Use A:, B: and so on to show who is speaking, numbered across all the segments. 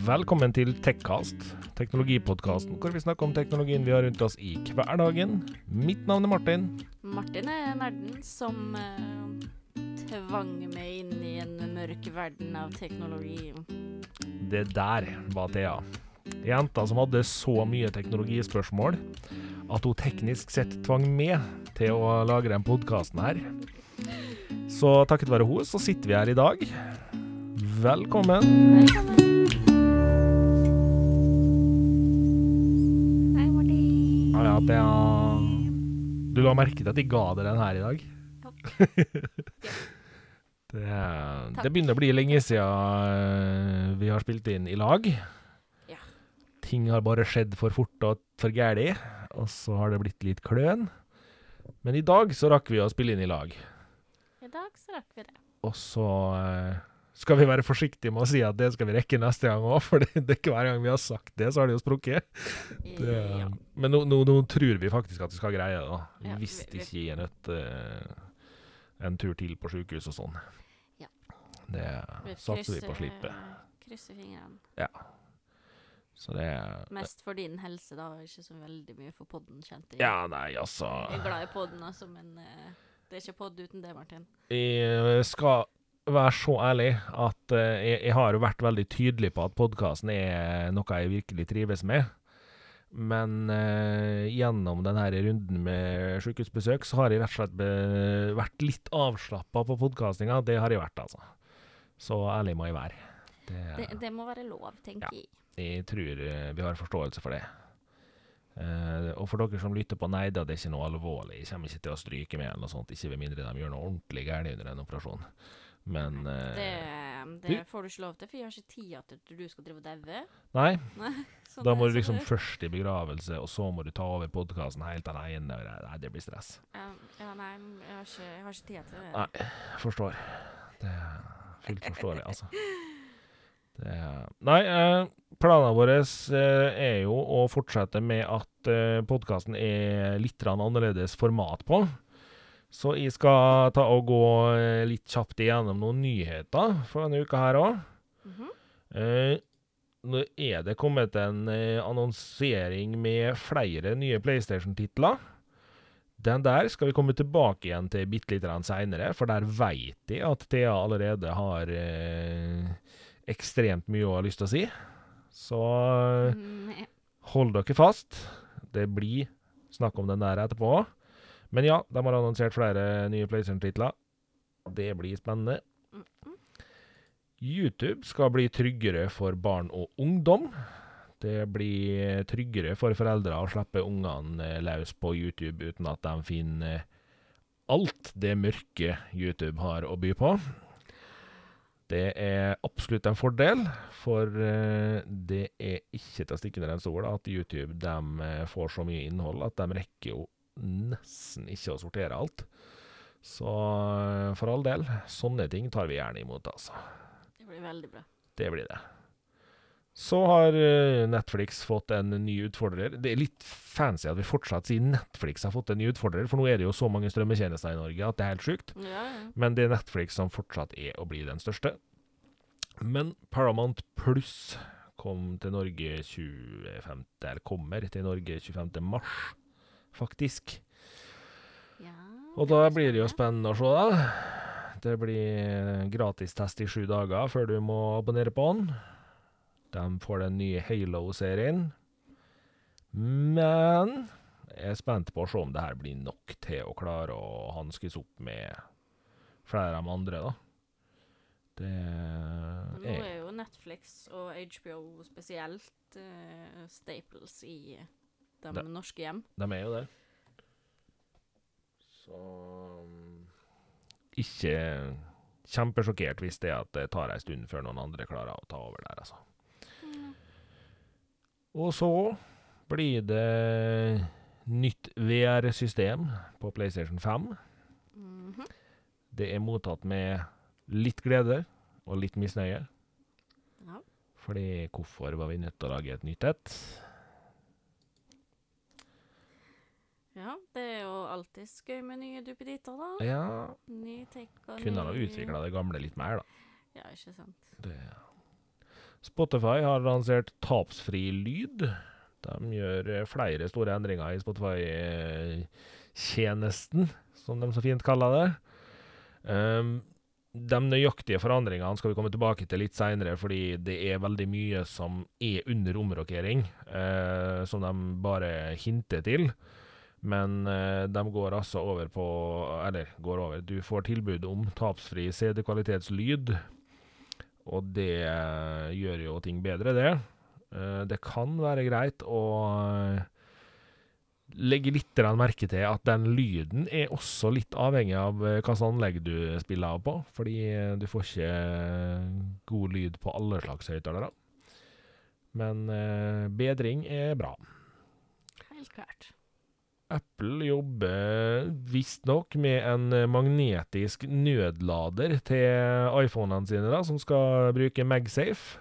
A: Velkommen til Tekkast, teknologipodkasten hvor vi snakker om teknologien vi har rundt oss i hverdagen. Mitt navn er Martin.
B: Martin er nerden som uh, tvang meg inn i en mørk verden av teknologi.
A: Det der var Thea. Jenta som hadde så mye teknologispørsmål at hun teknisk sett tvang meg til å lage den podkasten her. Så takket være henne så sitter vi her i dag. Velkommen.
B: Velkommen.
A: Ja, Du la merke til at de ga deg den her i dag? Det, det begynner å bli lenge siden eh, vi har spilt inn i lag.
B: Ja.
A: Ting har bare skjedd for fort og for gæli, og så har det blitt litt kløn. Men i dag så rakk vi å spille inn i lag.
B: I dag så rakk vi det.
A: Og så eh, skal vi være forsiktige med å si at det skal vi rekke neste gang òg, for det, det er ikke hver gang vi har sagt det, så har det jo sprukket. Det,
B: ja.
A: Men nå, nå, nå tror vi faktisk at vi skal greie det, da.
B: Ja,
A: Hvis
B: vi- vi-
A: ikke gir nødt til en tur til på sykehus og sånn.
B: Ja.
A: Det satser vi på å slippe.
B: Krysser fingrene.
A: Så det
B: Mest for din helse, da, og ikke så veldig mye for podden, kjente jeg.
A: Ja, nei, altså
B: Jeg er glad i podden, altså, men eh, det er ikke podd uten det, Martin.
A: Jeg skal være så ærlig at eh, jeg, jeg har jo vært veldig tydelig på at podkasten er noe jeg virkelig trives med. Men eh, gjennom denne runden med sykehusbesøk, så har jeg rett og slett vært litt avslappa på podkastinga. Det har jeg vært, altså. Så ærlig må jeg være. Det,
B: Det, det må være lov, tenker
A: Ja.
B: jeg.
A: jeg tror eh, vi har forståelse for det. Eh, og for dere som lytter på, nei da, det er ikke noe alvorlig. Jeg kommer ikke til å stryke med eller noe sånt, ikke ved mindre de gjør noe ordentlig galt under en operasjon. Men eh,
B: Det, det får du ikke lov til, for jeg har ikke tid til at du skal drive og daue.
A: Nei,
B: Sånn
A: da må du liksom først i begravelse, og så må du ta over podkasten helt alene. Nei, det blir stress.
B: Ja, ja, nei, jeg har ikke, jeg har ikke tid til det.
A: Nei, forstår. Det er fullt forståelig, altså. Det er, nei, eh, planene våre eh, er jo å fortsette med at eh, podkasten er litt annerledes format på. Så jeg skal ta og gå eh, litt kjapt igjennom noen nyheter for denne uka her òg.
B: Mhm.
A: Eh, nå er det kommet en eh, annonsering med flere nye PlayStation-titler. Den der skal vi komme tilbake igjen til bitte litt seinere, for der veit jeg at Thea allerede har eh, ekstremt mye hun har lyst til å si. Så
B: Mm,
A: hold dere fast. Det blir snakk om den der etterpå. Men ja, de har annonsert flere nye PlayStation-titler. Det blir spennende. YouTube skal bli tryggere for barn og ungdom. Det blir tryggere for foreldre å slippe ungene eh, løs på YouTube uten at de finner alt det mørke YouTube har å by på. Det er absolutt en fordel, for eh, det er ikke til å stikke under en stol at YouTube eh, får så mye innhold at de rekker jo nesten ikke å sortere alt. Så eh, for all del, sånne ting tar vi gjerne imot, altså.
B: Det blir veldig bra.
A: Det blir det. Så har eh, Netflix fått en ny utfordrer. Det er litt fancy at vi fortsatt sier Netflix har fått en ny utfordrer, for nå er det jo så mange strømmetjenester i Norge at det er helt sjukt.
B: Ja, ja.
A: Men det er Netflix som fortsatt er og blir den største. Men Paramount Pluss kom til Norge 25. Eller kommer til Norge 25. mars, faktisk.
B: ja
A: Og da blir det jo spennende å se, da. Det blir gratistest i sju dager før du må abonnere på den. De får den nye Halo-serien. Men jeg er spent på å se om det her blir nok til å klare å hanskes opp med flere av de andre, da. Det
B: Nå
A: er
B: er jo Netflix og HBO spesielt uh, staples i de
A: Da-
B: norske hjem.
A: De er jo det. Så mm, Ikke kjempesjokkert hvis det at det tar ei stund før noen andre klarer å ta over der, altså. Og så blir det nytt VR-system på PlayStation 5.
B: Mhm.
A: Det er mottatt med litt glede og litt misnøye.
B: Ja.
A: Fordi hvorfor var vi nødt til å lage et nytt et?
B: Ja, det er jo alltid gøy med nye duppeditter, da.
A: Ja,
B: Ny take
A: kunne ha utvikla det gamle litt mer, da.
B: Ja, ikke sant.
A: Det. Spotify har lansert tapsfri lyd. De gjør eh, flere store endringer i Spotify-tjenesten, som de så fint kaller det. Um, de nøyaktige forandringene skal vi komme tilbake til litt seinere, fordi det er veldig mye som er under omrokering, eh, som de bare hinter til. Men eh, de går altså over på Eller går over. Du får tilbud om tapsfri CD-kvalitetslyd, og det eh, gjør jo ting bedre, det. Eh, det kan være greit å eh, legge litt merke til at den lyden er også litt avhengig av hvilket hva slags anlegg du spiller av på, fordi eh, du får ikke eh, god lyd på alle slags høyttalere. Men eh, bedring er bra.
B: Helt klart.
A: Apple jobber visstnok med en eh, magnetisk nødlader til iPhonene sine, da, som skal bruke MagSafe.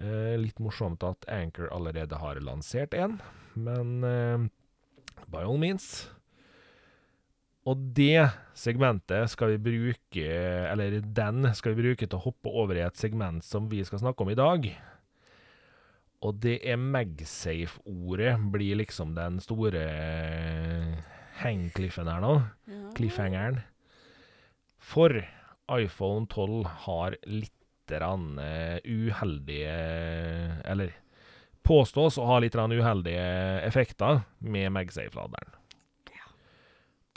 A: Eh, litt morsomt at Anchor allerede har lansert en, men eh, by all means. Og det segmentet skal vi bruke, eller den skal vi bruke til å hoppe over i et segment som vi skal snakke om i dag. Og det er MagSafe-ordet blir liksom den store hangcliffen her nå.
B: Ja.
A: Cliffhangeren. For iPhone 12 har litt eh, uheldige Eller påstås å ha litt uheldige effekter med MagSafe-laderen.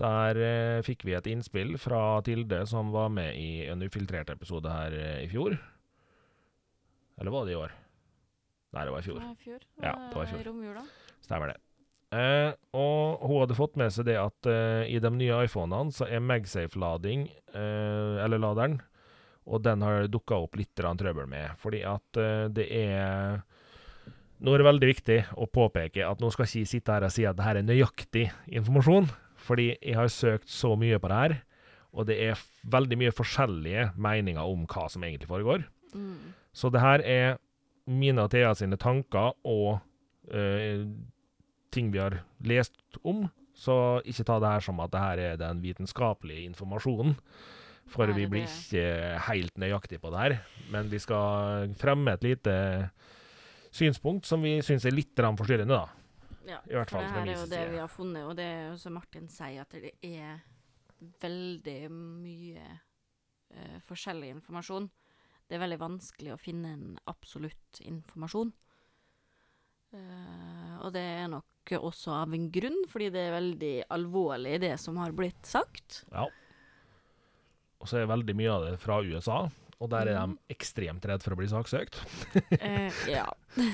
A: Der eh, fikk vi et innspill fra Tilde, som var med i en ufiltrert episode her eh, i fjor. Eller var det i år? Nei, det var i fjor.
B: Det var i fjor.
A: Ja, det var i fjor.
B: I romjula.
A: Stemmer det. Eh, og hun hadde fått med seg det at eh, i de nye iPhonene så er MagSafe-lading, eh, eller laderen, og den har dukka opp litt trøbbel med. Fordi at eh, det er Nå er det veldig viktig å påpeke at nå skal ikke jeg sitte her og si at det her er nøyaktig informasjon, fordi jeg har søkt så mye på det her, og det er veldig mye forskjellige meninger om hva som egentlig foregår.
B: Mm.
A: Så det her er mine og Thea sine tanker og eh, ting vi har lest om. Så ikke ta det her som at det her er den vitenskapelige informasjonen. For vi blir ikke helt nøyaktige på det her. Men vi skal fremme et lite synspunkt som vi syns er litt forstyrrende, da.
B: Ja,
A: I hvert fall for
B: det her er jo det vi har funnet, og det er jo som Martin sier, at det er veldig mye uh, forskjellig informasjon. Det er veldig vanskelig å finne en absolutt informasjon. Eh, og det er nok også av en grunn, fordi det er veldig alvorlig det som har blitt sagt.
A: Ja. Og så er veldig mye av det fra USA, og der er
B: mm.
A: de ekstremt redd for å bli saksøkt.
B: Eh, ja.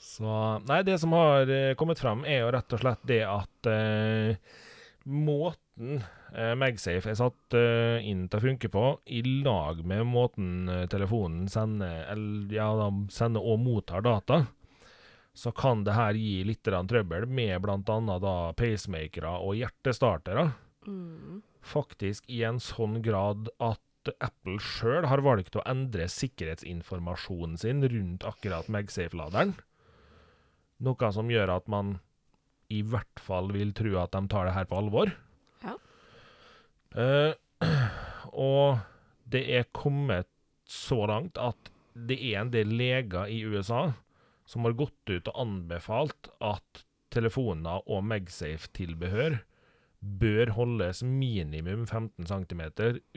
A: Så Nei, det som har eh, kommet fram, er jo rett og slett det at eh, måten eh, MagSafe er satt eh, inn til å funke på, i lag med måten eh, telefonen sender eller, ja, de sender og mottar data, så kan det her gi litt trøbbel med bl.a. pacemakere og hjertestartere.
B: Mm.
A: Faktisk i en sånn grad at Apple sjøl har valgt å endre sikkerhetsinformasjonen sin rundt akkurat MagSafe-laderen. Noe som gjør at man i hvert fall vil tro at de tar det her på alvor. Eh, og det er kommet så langt at det er en del leger i USA som har gått ut og anbefalt at telefoner og MagSafe-tilbehør bør holdes minimum 15 cm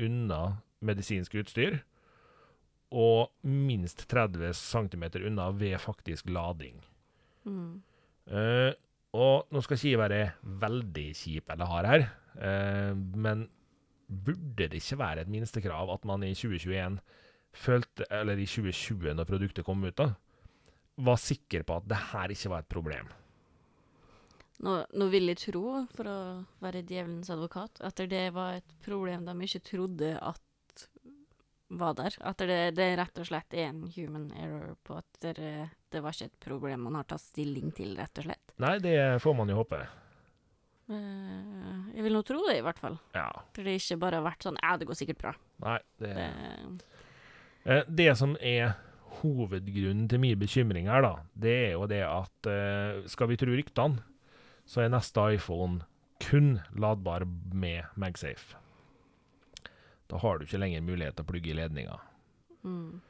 A: unna medisinsk utstyr, og minst 30 cm unna ved faktisk lading.
B: Mm.
A: Uh, og nå skal ikke jeg være veldig kjip eller hard her, uh, men burde det ikke være et minstekrav at man i 2021 følte, eller i 2020 når produktet kom ut, da, var sikker på at det her ikke var et problem?
B: Nå, nå vil jeg tro, for å være djevelens advokat, at det var et problem de ikke trodde at var der. At det, det rett og slett er en human error på at det, det var ikke et problem man har tatt stilling til, rett og slett.
A: Nei, det får man jo håpe.
B: Eh, jeg vil nå tro det, i hvert fall.
A: Ja.
B: For det ikke bare har vært sånn Ja, det går sikkert bra.
A: Nei, det
B: Det,
A: Eh, Det som er hovedgrunnen til min bekymring her, da, det er jo det at eh, skal vi tro ryktene, så er neste iPhone kun ladbar med MagSafe. Da har du ikke lenger mulighet til å plugge i ledninga.
B: mm.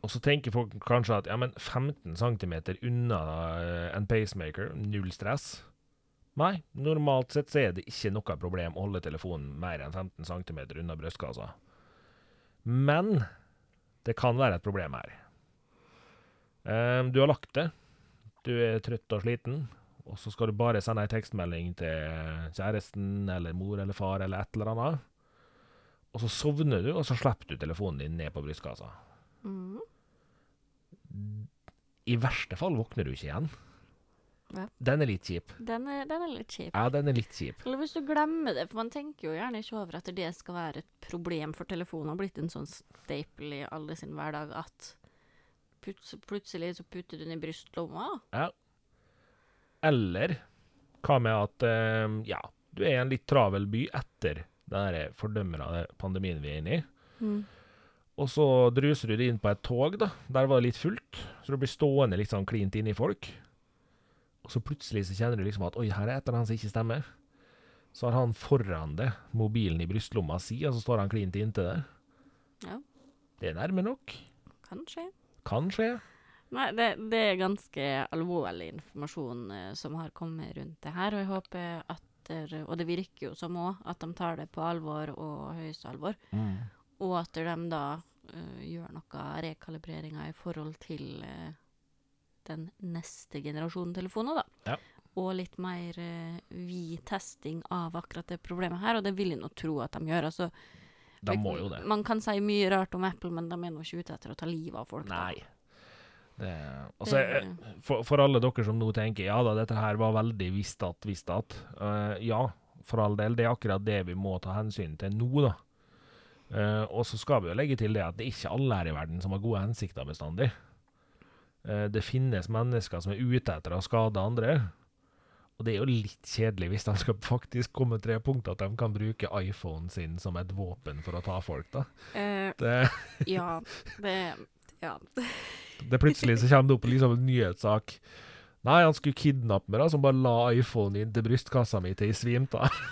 A: Og så tenker folk kanskje at ja, men 15 cm unna eh, en pacemaker, null stress. Nei, normalt sett så er det ikke noe problem å holde telefonen mer enn 15 cm unna brystkassa. Men det kan være et problem her. Um, du har lagt det, du er trøtt og sliten, og så skal du bare sende ei tekstmelding til kjæresten eller mor eller far eller et eller annet. Og så sovner du, og så slipper du telefonen din ned på brystkassa.
B: Mhm.
A: I verste fall våkner du ikke igjen.
B: Ja.
A: Den er litt kjip.
B: Den, er, den er litt kjip.
A: Ja, den er litt kjip.
B: Eller hvis du glemmer det, for man tenker jo gjerne ikke over at det skal være et problem for telefonen, har blitt en sånn staple i alle sin hverdag at plut- plutselig så putter du den i brystlomma.
A: Eller hva med at uh, ja, du er i en litt travel by etter den fordømmede pandemien vi er inne i. Og så druser du deg inn på et tog, da, der var det litt fullt, så du blir stående litt sånn klint inni folk. Og så plutselig så kjenner du liksom at oi, her er et eller annet som ikke stemmer. Så har han foran deg mobilen i brystlomma si, og så står han klint inntil det.
B: Ja.
A: Det er nærme nok.
B: Kanskje.
A: Kan skje.
B: Nei, det, det er ganske alvorlig informasjon uh, som har kommet rundt det her, og jeg håper at der, Og det virker jo som òg at de tar det på alvor og høyeste alvor, og at de da uh, gjør noe rekalibreringer i forhold til uh, den neste generasjonen telefoner, da.
A: Ja.
B: Og litt mer uh, vid testing av akkurat det problemet her, og det vil jeg nå tro at de gjør. Altså,
A: De må jo det.
B: Man kan si mye rart om Apple, men de er nå ikke ute etter å ta livet av folk. da.
A: Nei. Det, altså, for, for alle dere som nå tenker ja da, dette her var veldig visst at, visst at. Uh, ja, for all del. Det er akkurat det vi må ta hensyn til nå, da. Eh, og så skal vi jo legge til det at det er ikke alle her i verden som har gode hensikter bestandig. Uh, det finnes mennesker som er ute etter å skade andre. Og det er jo litt kjedelig hvis de skal faktisk komme til det punktet at de kan bruke iPhonen sin som et våpen for å ta folk, da.
B: Uh,
A: Det,
B: ja, det Ja.
A: Det plutselig så kommer det opp liksom en nyhetssak. Nei, han skulle kidnappe meg, da, som bare la iPhone inn til brystkassa mi til jeg svimte av.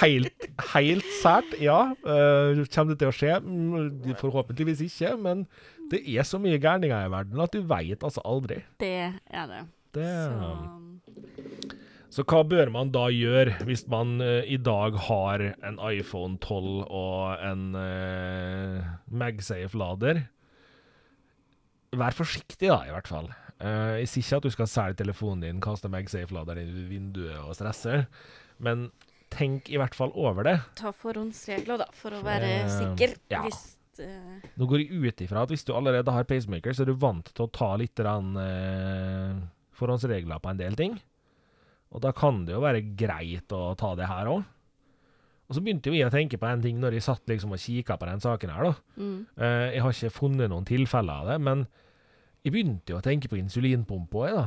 A: helt, helt sært, ja. Uh, kommer det til å skje? Mm, forhåpentligvis ikke, men det er så mye gærninger i verden at du veit altså aldri.
B: Det er det.
A: Det,
B: Så
A: Så hva bør man da gjøre hvis man uh, i dag har en iPhone 12 og en uh, MagSafe-lader? Vær forsiktig, da, i hvert fall. Uh, jeg sier ikke at du skal selge telefonen din, kaste MagSafe-laderen i vinduet og stresse, men tenk i hvert fall over det.
B: ta forhåndsregler, da, for å være
A: Eh,
B: sikker.
A: ja.
B: Hvis uh...
A: Nå går jeg ut ifra at hvis du allerede har pacemaker, så er du vant til å ta litt eh, forhåndsregler på en del ting. Og da kan det jo være greit å ta det her òg. Og så begynte jeg å tenke på en ting når jeg satt liksom og kikka på den saken her, da.
B: mm,
A: Eh, jeg har ikke funnet noen tilfeller av det, men jeg begynte jo å tenke på insulinpumpa, jeg, da.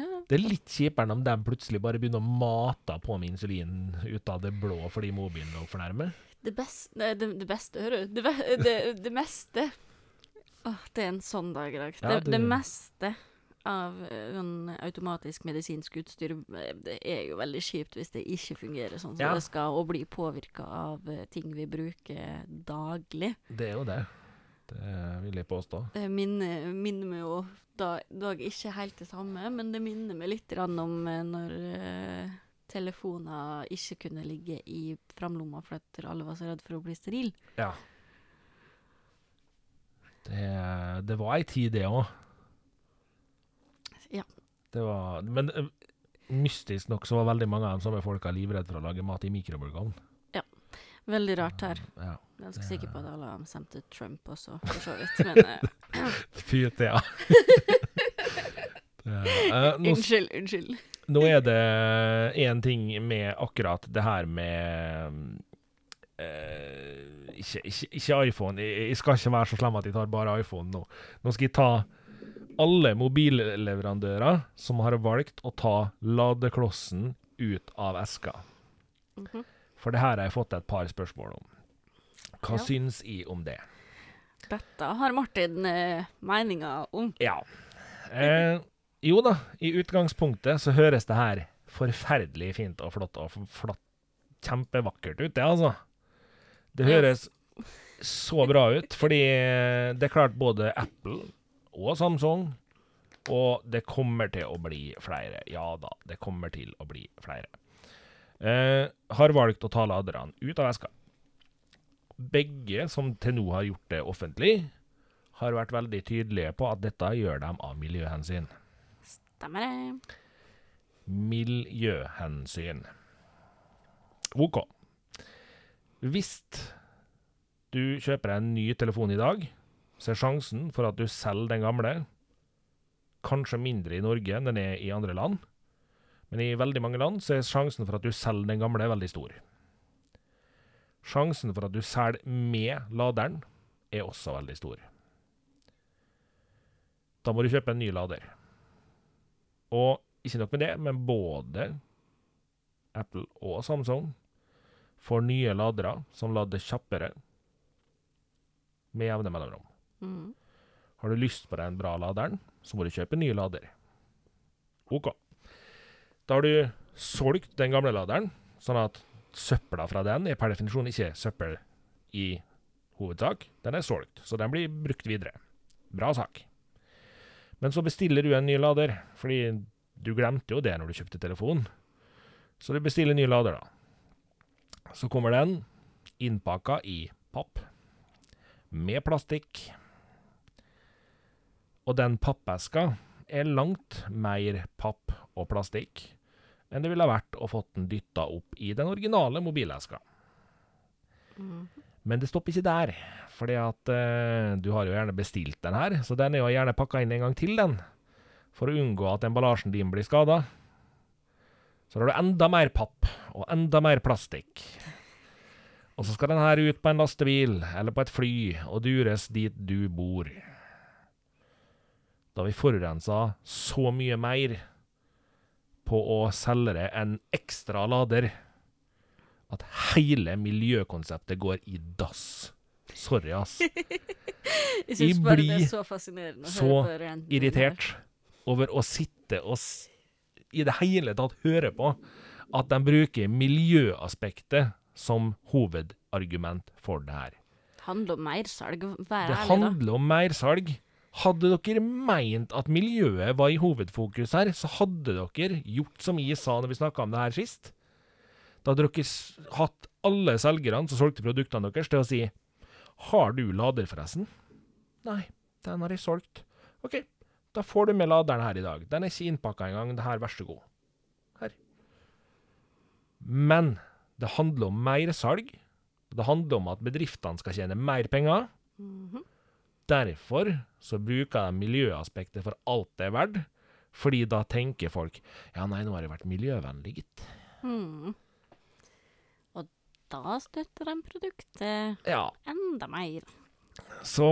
B: Ja,
A: Det er litt kjipere om de plutselig bare begynner å mate på med insulin ut av det blå fordi mobilen lå for nærme.
B: det, best, det, det, det beste, hører du. Det, det, det meste Åh, Det er en sånn dag i dag.
A: Ja,
B: det,
A: det-
B: det meste av eh, sånn automatisk medisinsk utstyr eh, Det er jo veldig kjipt hvis det ikke fungerer sånn som
A: Ja.
B: det skal, og blir påvirka av eh, ting vi bruker daglig.
A: Det er jo det. Det vil jeg påstå.
B: Det minner, minner meg jo da, dag ikke helt det samme, men det minner meg litt om eh, når eh, telefoner ikke kunne ligge i framlomma fordi alle var så redd for å bli steril.
A: Ja. Det, det var ei tid, det òg.
B: Ja.
A: Det var Men eh, mystisk nok så var veldig mange av de samme folka livredde for å lage mat i mikrobølgeovn.
B: Veldig rart her.
A: Ja.
B: Ganske
A: Det-
B: sikker på at alle har stemt til Trump også, for så vidt. Men eh,
A: Fy til, ja. Det, eh, nå,
B: unnskyld, unnskyld.
A: nå er det én ting med akkurat det her med uh, ikke, ikke, ikke iPhone. Jeg, jeg skal ikke være så slem at jeg tar bare iPhone nå. Nå skal jeg ta alle mobilleverandører som har valgt å ta ladeklossen ut av eska.
B: Mhm.
A: For det her har jeg fått et par spørsmål om. Hva
B: Ja.
A: syns jeg om det?
B: Dette har Martin eh, meninger om.
A: Ja. Eh, jo da, i utgangspunktet så høres det her forferdelig fint og flott og flott Kjempevakkert ut, det, altså. Det høres så bra ut, fordi det er klart både Apple og Samsung og det kommer til å bli flere. Ja da, det kommer til å bli flere. Eh, har valgt å ta laderne ut av veska. Begge som til nå har gjort det offentlig, har vært veldig tydelige på at dette gjør dem av miljøhensyn.
B: Stemmer det.
A: Miljøhensyn. OK. Hvis du kjøper en ny telefon i dag, så er sjansen for at du selger den gamle, kanskje mindre i Norge enn den er i andre land. Men i veldig mange land så er sjansen for at du selger den gamle, veldig stor. Sjansen for at du selger med laderen, er også veldig stor. Da må du kjøpe en ny lader. Og ikke nok med det, men både Apple og Samsung får nye ladere som lader kjappere med jevne mellomrom.
B: Mm.
A: Har du lyst på den bra laderen, så må du kjøpe en ny lader. OK. Da har du solgt den gamle laderen, sånn at søpla fra den er per definisjon ikke søppel i hovedsak. Den er solgt, så den blir brukt videre. Bra sak. Men så bestiller du en ny lader, fordi du glemte jo det når du kjøpte telefon. Så du bestiller en ny lader, da. Så kommer den innpakka i papp, med plastikk. Og den pappeska er langt mer papp og plastikk enn det ville ha vært å fått den dytta opp i den originale mobileska.
B: Mm.
A: Men det stopper ikke der, fordi at eh, du har jo gjerne bestilt den her, så den er jo gjerne pakka inn en gang til, den. For å unngå at emballasjen din blir skada. Så har du enda mer papp og enda mer plastikk. Og så skal den her ut på en lastebil eller på et fly og dures dit du bor. Da vi forurensa så mye mer på å selge det en ekstra lader at hele miljøkonseptet går i dass. Sorry, ass.
B: Jeg
A: Jeg
B: det
A: blir
B: så
A: så Irritert over å sitte og i det hele tatt høre på at de bruker miljøaspektet som hovedargument for det her.
B: Det handler om mersalg, vær
A: Det
B: ærlig, da.
A: handler om mersalg. Hadde dere meint at miljøet var i hovedfokus her, så hadde dere gjort som jeg sa når vi snakka om det her sist. Da hadde dere hatt alle selgerne som solgte produktene deres, til å si Har du lader, forresten? Nei, den har jeg solgt. OK, da får du med laderen her i dag. Den er ikke innpakka engang. Det her, vær så god. Her. Men det handler om mer salg. Det handler om at bedriftene skal tjene mer penger.
B: Mhm.
A: Derfor så bruker de miljøaspektet for alt det er verdt. Fordi da tenker folk ja, nei, nå har jeg vært miljøvennlig, gitt.
B: Mm. Og da støtter de produktet
A: Ja.
B: enda mer.
A: Så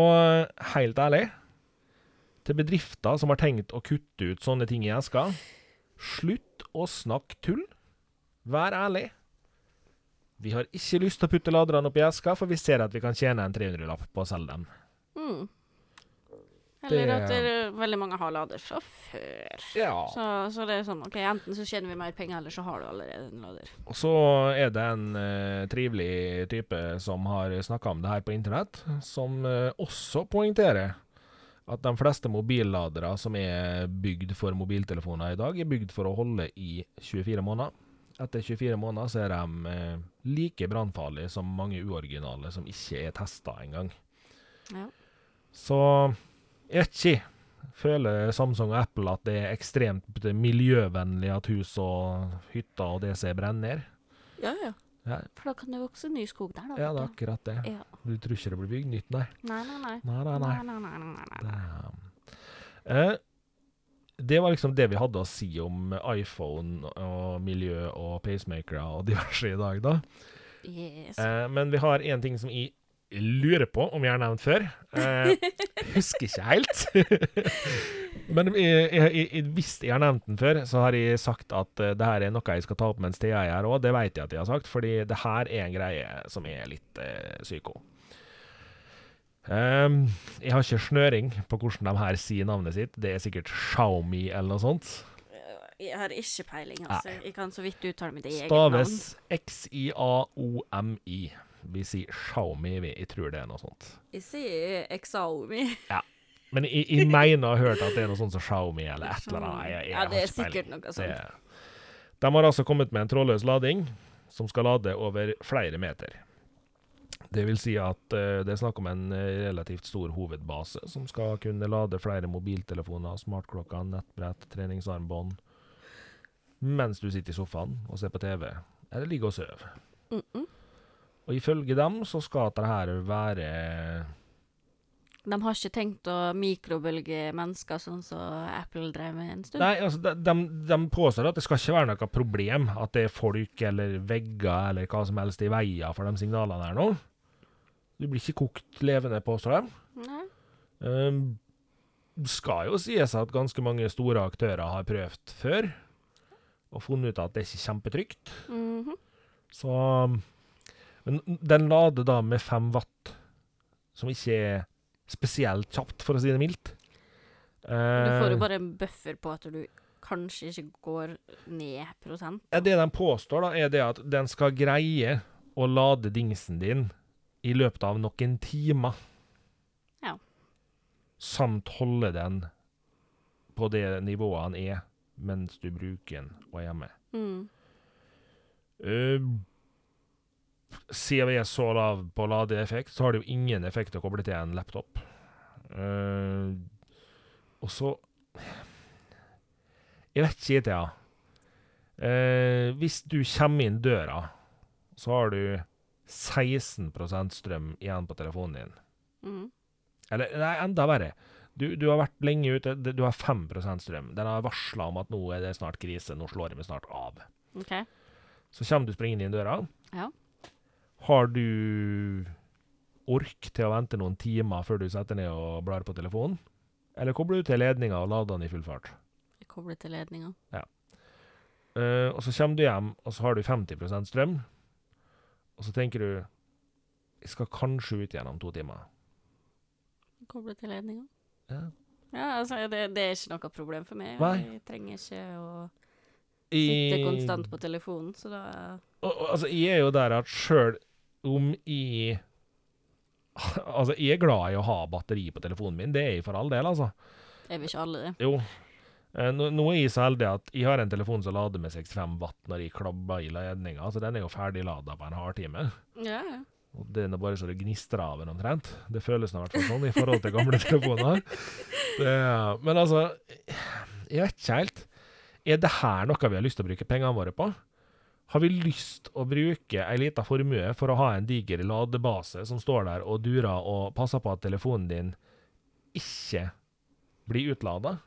A: helt ærlig, til bedrifter som har tenkt å kutte ut sånne ting i eska, slutt å snakke tull. Vær ærlig. Vi har ikke lyst til å putte laderne opp i eska, for vi ser at vi kan tjene en 300-lapp på å selge dem.
B: Mm. Eller
A: Det-
B: at det er veldig mange har lader fra før.
A: Ja.
B: Så, så det er sånn, ok, enten så tjener vi mer penger, eller så har du allerede en lader.
A: Og så er det en uh, trivelig type som har snakka om det her på internett, som uh, også poengterer at de fleste mobilladere som er bygd for mobiltelefoner i dag, er bygd for å holde i 24 måneder. Etter 24 måneder så er de eh, like brannfarlige som mange uoriginale som ikke er testa engang.
B: Ja.
A: Så ikke. Føler Samsung og Apple at det er ekstremt miljøvennlig at hus og hytter og DC brenner ned?
B: ja, ja.
A: Ja,
B: For da kan det vokse ny skog der, da.
A: ja, det er akkurat det.
B: Ja.
A: Du tror ikke det blir bygd nytt, nei?
B: Nei, nei, nei.
A: Nei, nei, nei.
B: nei, nei, nei, nei, nei.
A: Det, eh, det var liksom det vi hadde å si om iPhone og miljø og pacemakere og diverse i dag, da.
B: Yes.
A: Eh, men vi har én ting som jeg lurer på om jeg har nevnt før. Eh, husker ikke helt. men jeg, jeg, jeg, hvis jeg har nevnt den før, så har jeg sagt at eh, det her er noe jeg skal ta opp mens jeg er her òg. Det vet jeg at jeg har sagt, fordi det her er en greie som er litt eh, psyko. Um, jeg har ikke snøring på hvordan de her sier navnet sitt. Det er sikkert Xiaomi eller noe sånt.
B: Jeg har ikke peiling, altså. Jeg kan så vidt uttale mitt eget
A: Staves
B: navn.
A: X-I-A-O-M-I. Vi sier Xiaomi, vi. Jeg tror det er noe sånt.
B: Jeg sier Xiaomi.
A: Men jeg, jeg mener å ha hørt at det er noe sånt som Xiaomi eller et eller annet. Jeg, jeg,
B: ja, det er sikkert noe
A: Det,
B: sånt.
A: de har altså kommet med en trådløs lading som skal lade over flere meter. Det vil si at uh, det er snakk om en eh, relativt stor hovedbase som skal kunne lade flere mobiltelefoner, smartklokker, nettbrett, treningsarmbånd mens du sitter i sofaen og ser på TV eller ligger og sover.
B: Mm -mm.
A: Og ifølge dem så skal dette her være
B: De har ikke tenkt å mikrobølge mennesker, sånn som Apple drev med en stund?
A: Nei, altså, de, de, de påstår at det skal ikke være noe problem at det er folk eller vegger eller hva som helst i veien for de signalene her nå. Du blir ikke kokt levende, påstår de.
B: Nei.
A: Um, skal jo sies at ganske mange store aktører har prøvd før, og funnet ut at det er ikke kjempetrygt.
B: Mhm.
A: Så Men den lader da med fem watt, som ikke er spesielt kjapt, for å si det mildt.
B: Du får
A: Eh,
B: jo bare en buffer på at du kanskje ikke går ned prosent.
A: Ja, Det de påstår, da, er det at den skal greie å lade dingsen din i løpet av noen timer.
B: Ja.
A: Samt holde den på det nivået han er mens du bruker den og er hjemme.
B: Mm.
A: Uh, siden vi er så lav på ladeeffekt, så har det jo ingen effekt å koble til en laptop. Uh, og så Jeg vet ikke, Thea. Uh, hvis du kommer inn døra, så har du 16% strøm igjen på telefonen din.
B: Mm.
A: Eller nei, enda verre. Du, du har vært lenge ute, du har 5% strøm. Den har varsla om at nå er det snart krise, nå slår vi snart av.
B: OK.
A: Så kommer du springende inn døra.
B: Ja.
A: Har du ork til å vente noen timer før du setter ned og blar på telefonen? Eller kobler du til ledninga og lader den i full fart?
B: Jeg kobler til ledninga.
A: Eh, og så kommer du hjem, og så har du 50% strøm. Og så tenker du Jeg skal kanskje ut igjen om to timer.
B: Kobler til ledninga.
A: Ja.
B: Ja, altså, det, det er ikke noe problem for meg.
A: Nei.
B: Jeg trenger ikke å sitte
A: I-
B: konstant på telefonen, så da
A: Og, og, altså, jeg er jo der at sjøl om jeg Altså, jeg er glad i å ha batteri på telefonen min, det er jeg for all del, altså.
B: er vi ikke alle det.
A: Jo. Eh, Nå, nå er jeg så heldig at jeg har en telefon som lader med 65 watt når jeg klabber i ledninga, så den er jo ferdiglada på en halvtime.
B: Ja, ja.
A: Og det er bare så det gnistrer av den omtrent. Det føles i hvert fall sånn i forhold til gamle telefoner. Det, men altså, jeg vet ikke helt. Er det her noe vi har lyst til å bruke pengene våre på? Har vi lyst å bruke ei lita formue for å ha en diger ladebase som står der og durer og passer på at telefonen din ikke blir utlada?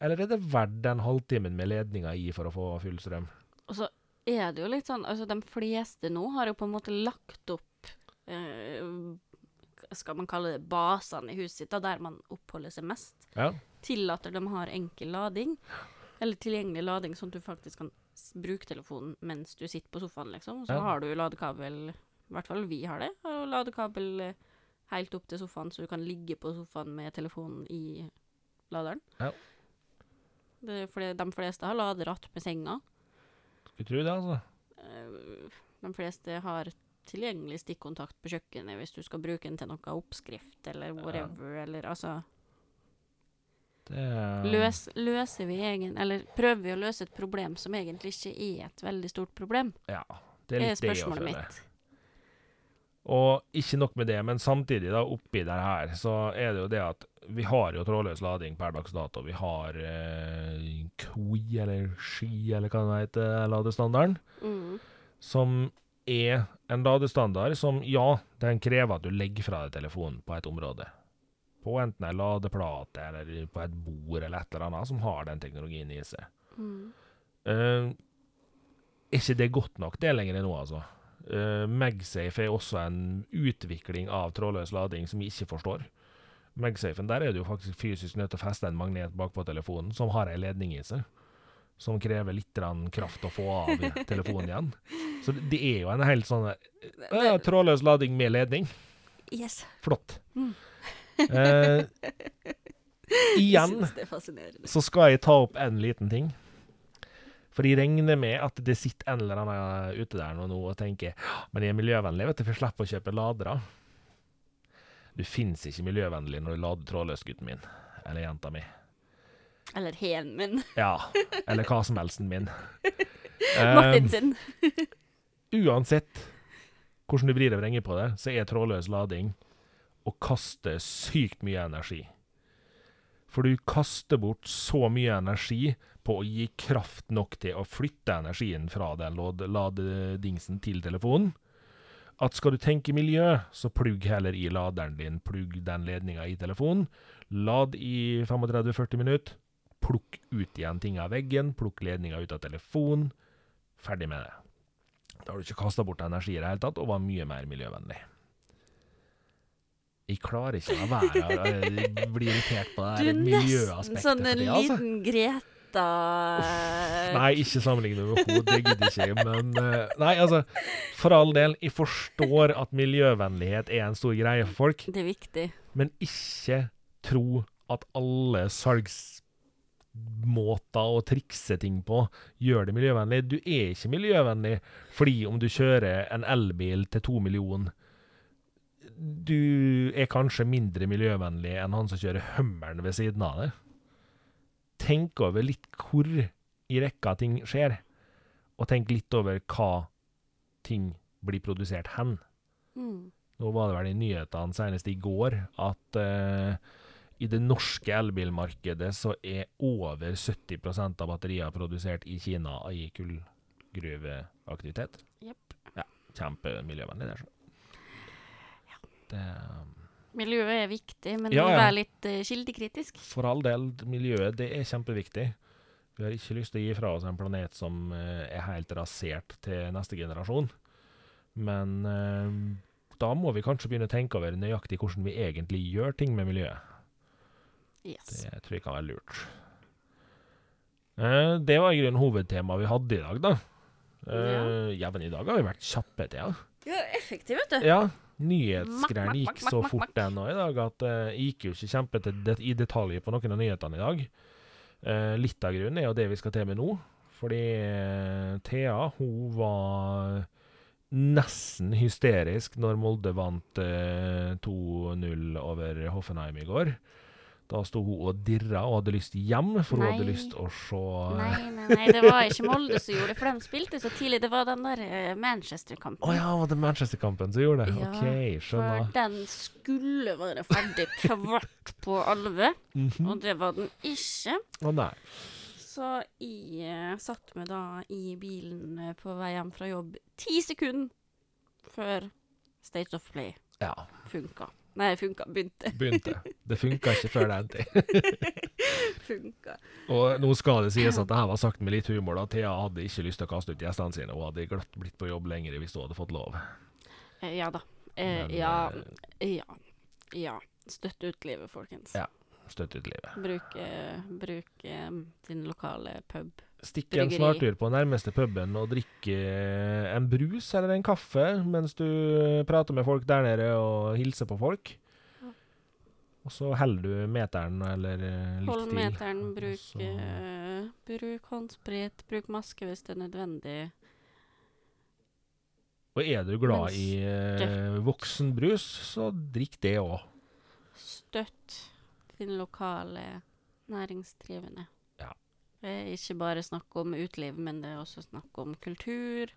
A: Eller er det verdt den halvtimen med ledninga i for å få full strøm?
B: Og så er det jo litt sånn Altså, de fleste nå har jo på en måte lagt opp eh, Skal man kalle det basene i huset sitt, da, der man oppholder seg mest.
A: Ja.
B: Tillater de har enkel lading, eller tilgjengelig lading, sånn at du faktisk kan bruke telefonen mens du sitter på sofaen, liksom. Så
A: Ja.
B: har du ladekabel I hvert fall vi har det. Har du ladekabel eh, helt opp til sofaen, så du kan ligge på sofaen med telefonen i laderen.
A: Ja.
B: Det fordi de fleste har lader attmed senga.
A: Skulle tro det, altså.
B: Eh, De fleste har tilgjengelig stikkontakt på kjøkkenet hvis du skal bruke den til noe oppskrift eller whatever, eller altså
A: er
B: løs, Løser vi egen Eller prøver vi å løse et problem som egentlig ikke er et veldig stort problem?
A: Ja, det er litt det er
B: spørsmålet
A: det
B: mitt.
A: Og ikke nok med det, men samtidig, da, oppi det her, så er det jo det at vi har jo trådløs lading per dags dato. Vi har eh, KOI, eller Ski, eller hva det heter, ladestandarden,
B: Mm.
A: som er en ladestandard som, ja, den krever at du legger fra deg telefonen på et område. På enten ei ladeplate eller på et bord eller et eller annet som har den teknologien i seg.
B: Mm.
A: Uh, er ikke det godt nok det lenger nå, altså? Uh, MagSafe er også en utvikling av trådløs lading som vi ikke forstår. MagSafen der er du jo faktisk fysisk nødt til å feste en magnet bakpå telefonen som har ei ledning i seg. Som krever litt kraft å få av telefonen igjen. Så det, det er jo en helt sånn uh, Trådløs lading med ledning.
B: Yes.
A: Flott.
B: Mm.
A: Eh, igjen så skal jeg ta opp en liten ting. For jeg regner med at det sitter en eller annen ute der nå, og tenker men jeg er miljøvennlig, vet du, for jeg slipper å kjøpe ladere. Du fins ikke miljøvennlig når du lader trådløst, gutten min. Eller jenta mi.
B: Eller hen min.
A: Ja. Eller hva som helst min. Eh,
B: Martin sin.
A: uansett hvordan du vrir og vrenger på det, så er trådløs lading å kaste sykt mye energi. For du kaster bort så mye energi på å gi kraft nok til å flytte energien fra den ladedingsen til telefonen, at skal du tenke miljø, så plugg heller i laderen din, plugg den ledninga i telefonen, lad i 35-40 minutter, plukk ut igjen ting av veggen, plukk ledninga ut av telefonen, ferdig med det. Da har du ikke kasta bort energi i det hele tatt, og var mye mer miljøvennlig. Jeg klarer ikke å være her. Jeg bli irritert på
B: Du
A: det
B: er nesten
A: miljøaspektet.
B: sånn en
A: tida, altså.
B: liten Greta
A: Nei, ikke sammenligne med henne, det gidder ikke. Men eh, nei, altså, for all del, jeg forstår at miljøvennlighet er en stor greie for folk,
B: Det er viktig.
A: men ikke tro at alle salgsmåter å trikse ting på gjør det miljøvennlig. Du er ikke miljøvennlig fordi om du kjører en elbil til to millioner Du er kanskje mindre miljøvennlig enn han som kjører Hummeren ved siden av deg. Tenk over litt hvor i rekka ting skjer, og tenk litt over hva ting blir produsert hen.
B: Mm.
A: Nå var det vel i nyhetene senest i går at uh, i det norske elbilmarkedet så er over 70% av batterier produsert i Kina i kullgruveaktivitet.
B: Yep.
A: Ja, kjempemiljøvennlig, det. Så. Det,
B: Miljøet er viktig, men
A: Ja, ja.
B: være litt uh, kildekritisk.
A: for all del, miljøet det er kjempeviktig. Vi har ikke lyst til å gi fra oss en planet som uh, er helt rasert til neste generasjon. Men uh, da må vi kanskje begynne å tenke over nøyaktig hvordan vi egentlig gjør ting med miljøet.
B: Yes.
A: Det tror jeg kan være lurt. Eh, det var i grunnen hovedtemaet vi hadde i dag, da. Uh, ja. men i dag har vi vært kjappe til, ja.
B: er effektiv, vet du.
A: Ja, nyhetsgreiene gikk så fort ennå i dag at det jeg gikk jo ikke kjempe det, i detalj på noen av nyhetene i dag. Eh, litt av grunnen er jo det vi skal til med nå. Fordi eh, Thea hun var nesten hysterisk når Molde vant eh, 2-0 over Hoffenheim i går. Da sto hun og dirra og hadde lyst hjem, for hun hadde lyst å se
B: Nei, nei, nei, det var ikke Molde som gjorde det, for de spilte så tidlig. Det var den der eh, Manchester-kampen.
A: Å ja, var det Manchester-kampen som gjorde det?
B: Ja,
A: OK, skjønner.
B: For den skulle være ferdig kvart på alve,
A: mm -hmm.
B: og det var den ikke.
A: Å nei.
B: Så jeg uh, satt meg da i bilen eh, på vei hjem fra jobb ti sekunder før State of Play
A: Ja.
B: funka. Nei, funka. Begynte.
A: Begynte. Det funka ikke før den tid.
B: funka.
A: Og nå skal det sies at det her var sagt med litt humor. da. Thea hadde ikke lyst til å kaste ut gjestene sine. Hun hadde glatt blitt på jobb lenger hvis hun hadde fått lov.
B: Eh, ja da. Eh,
A: Men,
B: ja.
A: eh,
B: Ja. Ja. Støtt ut livet, folkens.
A: Ja. Støtt ut livet.
B: Bruk, eh, bruk eh, din lokale pub.
A: Stikk en snartur på nærmeste puben og drikk eh, en brus eller en kaffe mens du prater med folk der nede og hilser på folk. Og så holder du meteren eller litt til.
B: Hold
A: meteren,
B: bruk, eh, bruk håndsprit, bruk maske hvis det er nødvendig.
A: Og er du glad i uh, voksenbrus, så drikk det òg.
B: Støtt din lokale næringsdrivende. Er ikke bare snakk om uteliv, men det er også snakk om kultur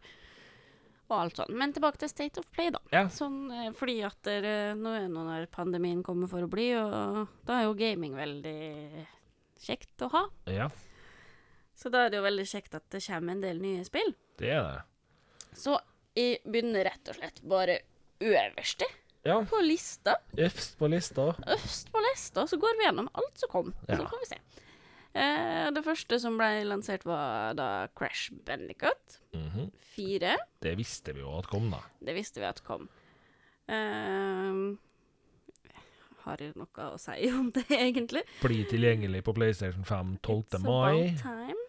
B: og alt sånt. Men tilbake til State of Play, da.
A: Ja.
B: Sånn, eh, fordi at der, nå er nå når pandemien kommer for å bli, og da er jo gaming veldig kjekt å ha.
A: Ja,
B: Så da er det jo veldig kjekt at det kommer en del nye spill.
A: det er det.
B: Så jeg begynner rett og slett bare øverste
A: Ja,
B: på lista.
A: øverst på lista.
B: Øverst på lista, så går vi gjennom alt som kom.
A: Ja.
B: Så får vi se. Eh, det første som ble lansert, var da Crash Bandicut
A: -hmm.
B: 4.
A: Det visste vi jo at kom, da.
B: Det visste vi at kom. Eh, har jeg noe å si om det, egentlig?
A: Blir tilgjengelig på PlayStation 5 12.
B: It's
A: mai.
B: time,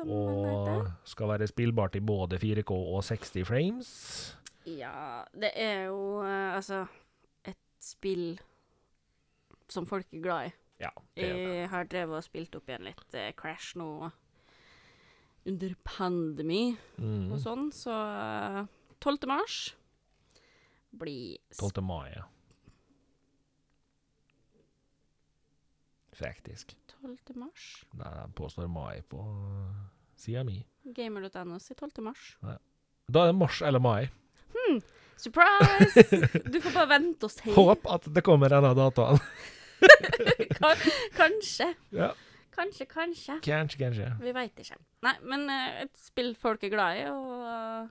A: Og skal være spillbart i både 4K og 60 frames.
B: Ja, det er jo eh, altså et spill som folk er glad i.
A: Ja.
B: Jeg har drevet og spilt opp igjen litt eh, Crash nå under pandemi
A: Mm.
B: og sånn, så eh, 12. mars blir
A: 12. mai, ja. Faktisk.
B: 12. mars.
A: Nei, jeg påstår mai på sida mi.
B: Gamer.no sier 12. mars.
A: Da er det mars eller mai.
B: Surprise! Du får bare vente og se.
A: Håp at det kommer en av dataene.
B: Kan- Kanskje.
A: Ja.
B: Kanskje, kanskje.
A: Kanskje, kanskje.
B: Vi veit ikke. Nei, men uh, et spill folk er glad i, og uh,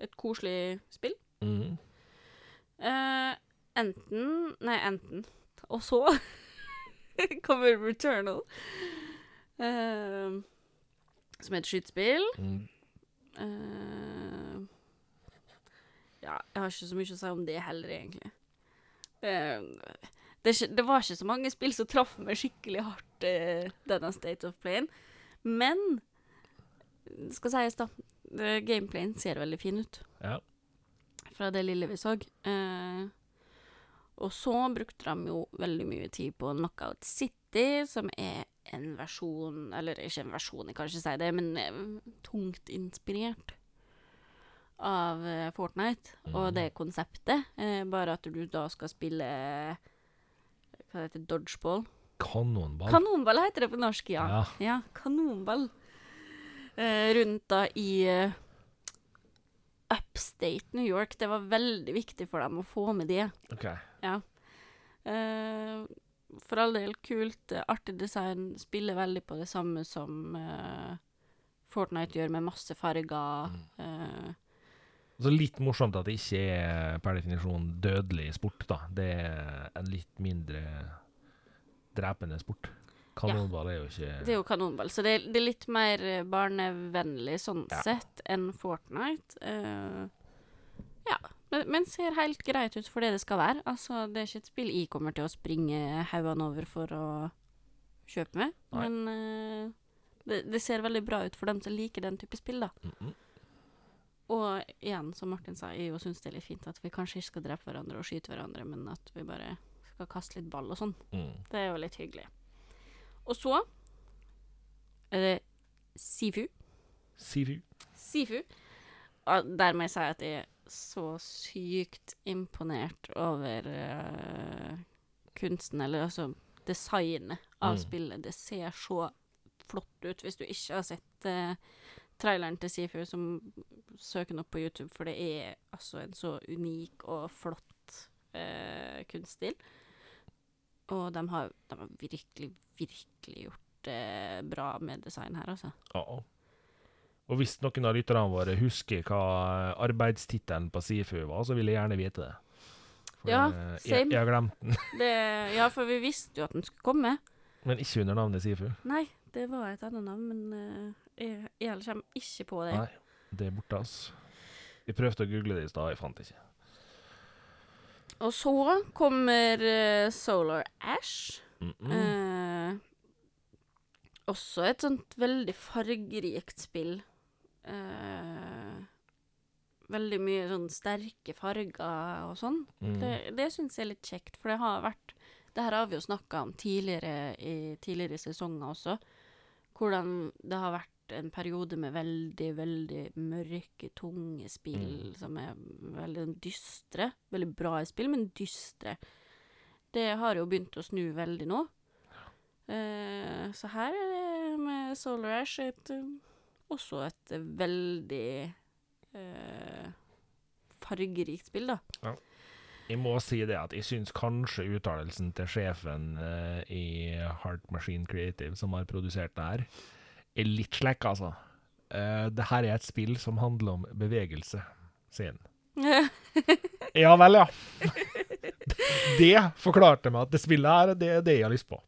B: et koselig spill.
A: Mm.
B: Uh, enten Nei, enten. Og så kommer Returnal. som er et skytespill.
A: Mm.
B: Ja, jeg har ikke så mye å si om det heller, egentlig. Eh, det, det var ikke så mange spill som traff meg skikkelig hardt, uh, denne State of Playen. Men skal sies, da. Gameplayen ser veldig fin ut
A: Ja.
B: fra det lille vi så. Uh, og så brukte de jo veldig mye tid på Knockout City, som er en versjon Eller ikke en versjon, jeg kan ikke si det, men eh, tungt inspirert av Fortnite Fortnite. Og det konseptet, eh, bare at du da skal spille Hva det heter Dodgeball?
A: Kanonball.
B: Kanonball heter det på norsk, ja.
A: Ja.
B: Ja, kanonball. Eh, rundt da i eh, upstate New York. Det var veldig viktig for dem å få med det.
A: OK.
B: Eh, for all del kult. Artig design. Spiller veldig på det samme som eh, Fortnite gjør, med masse farger. Eh,
A: Så litt morsomt at det ikke er per definisjon dødelig sport, da. Det er en litt mindre drepende sport. Kanonball er jo ikke
B: det er jo kanonball, så det er, det er litt mer eh, barnevennlig sånn
A: Ja.
B: sett enn Fortnite. Uh, ja, men, men ser helt greit ut for det det skal være. Altså, det er ikke et spill jeg kommer til å springe haugene over for å kjøpe med,
A: Nei.
B: men uh, det, det ser veldig bra ut for dem som liker den type spill, da.
A: Mhm.
B: Og igjen, som Martin sa, jeg syns det er litt fint at vi kanskje ikke skal drepe hverandre og skyte hverandre, men at vi bare skal kaste litt ball og sånn.
A: Mm.
B: Det er jo litt hyggelig. Og så er det Sifu.
A: Sifu.
B: Sifu. Og der må jeg si at jeg er så sykt imponert over uh, kunsten, eller altså designet av
A: Mm.
B: spillet. Det ser så flott ut. Hvis du ikke har sett eh, traileren til Sifu, som søker den opp på YouTube, for det er altså en så unik og flott eh, kunststil. Og de har, de har virkelig, virkelig gjort det bra med design her, altså.
A: Ja. Og hvis noen av lytterne våre husker hva arbeidstittelen på Sifu var, så vil jeg gjerne vite det. For
B: Ja,
A: det- jeg, jeg har glemt den,
B: Det, ja, for vi visste jo at den skulle komme.
A: men ikke under navnet Sifu.
B: Nei, det var et annet navn, men eh, jeg, jeg kommer ikke på det.
A: Nei, det er borte, altså. Jeg prøvde å google det i stad, jeg fant det ikke.
B: Og så kommer eh, Solar Ash.
A: Mm -mm.
B: Eh, også et sånt veldig fargerikt spill. Eh, veldig mye sånn sterke farger og sånn.
A: Mm.
B: Det, det syns jeg er litt kjekt, for det har vært Det her har vi jo snakka om tidligere i tidligere sesonger også. Hvordan det har vært en periode med veldig, veldig mørke, tunge spill
A: Mm.
B: som er veldig sånn dystre. Veldig bra i spill, men dystre. Det har jo begynt å snu veldig nå. Eh, så her er det med Solar Ash et, eh, også et veldig eh, fargerikt spill, da.
A: Jeg må si det at jeg syns kanskje uttalelsen til sjefen uh, i Heart Machine Creative, som har produsert det her, er litt slekk, altså. Uh, det her er et spill som handler om bevegelse, sier han. Ja vel, ja. Det forklarte meg at det spillet her, det er det jeg har lyst på.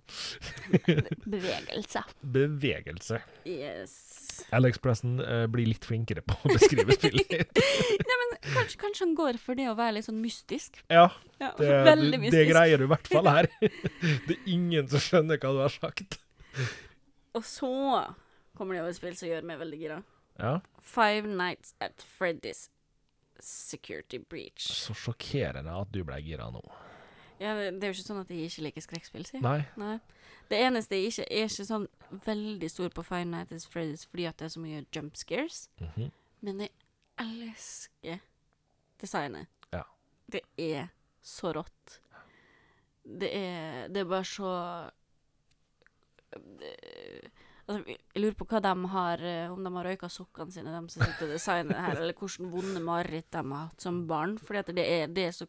B: Bevegelse.
A: Bevegelse.
B: Yes.
A: Alex-pressen uh, blir litt flinkere på å beskrive spillet.
B: Kanskje, kanskje han går for det å være litt sånn mystisk.
A: Ja,
B: Ja,
A: det,
B: veldig mystisk.
A: det greier du i hvert fall her. Det er ingen som skjønner hva du har sagt.
B: Og så kommer det over et spill som gjør meg veldig gira.
A: Ja,
B: Five Nights at Freddy's Security Breach.
A: Så sjokkerende at du ble gira nå.
B: Ja, det, er jo ikke sånn at jeg ikke liker skrekkspill, si.
A: Nei.
B: Nei. Det eneste jeg ikke er ikke sånn veldig stor på Five Nights at Freddy's fordi at det er så mye jump scares.
A: Mhm.
B: Men jeg elsker designet.
A: Ja.
B: Det er så rått. Det er, det er bare så det, altså, Jeg lurer på hva de har eh, Om de har røyka sokkene sine, de som sitter og designer her, eller hvordan vonde mareritt de har hatt som barn. Fordi at det er, det er så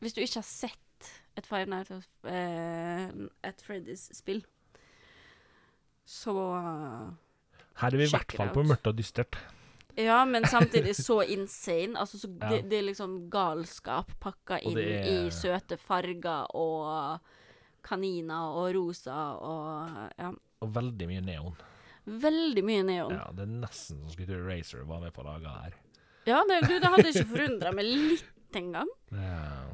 B: Hvis du ikke har sett et Five Nights of, uh, at Freddy's-spill, så
A: Her er vi i hvert fall på mørkt og dystert.
B: Ja, men samtidig så insane. Altså, så
A: Ja.
B: det, det er liksom galskap pakka inn
A: er-
B: i søte farger og kaniner og rosa og ja.
A: Og veldig mye neon.
B: Veldig mye neon. Ja,
A: Ja, det er nesten som skulle tro Racer var med på å lage her.
B: det, du, det hadde ikke forundra meg litt engang.
A: Ja.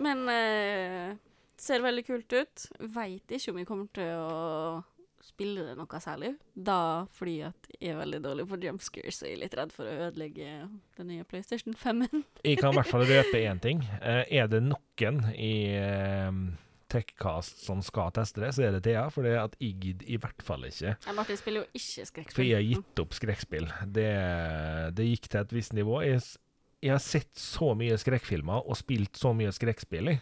B: Men eh, ser veldig kult ut. Veit ikke om jeg kommer til å spille det noe særlig. Da fordi at jeg er veldig dårlig på jumpscares, og jeg er litt redd for å ødelegge den nye PlayStation 5-en.
A: Jeg kan i hvert fall røpe én ting. Eh, er det noen i eh, Techcast som skal teste det, så er det Thea. For det at jeg gidder i hvert fall ikke.
B: jeg Martin spiller jo ikke
A: For jeg har gitt opp skrekkspill. Det, det gikk til et visst nivå. Jeg, jeg har sett så mye skrekkfilmer og spilt så mye skrekkspill i,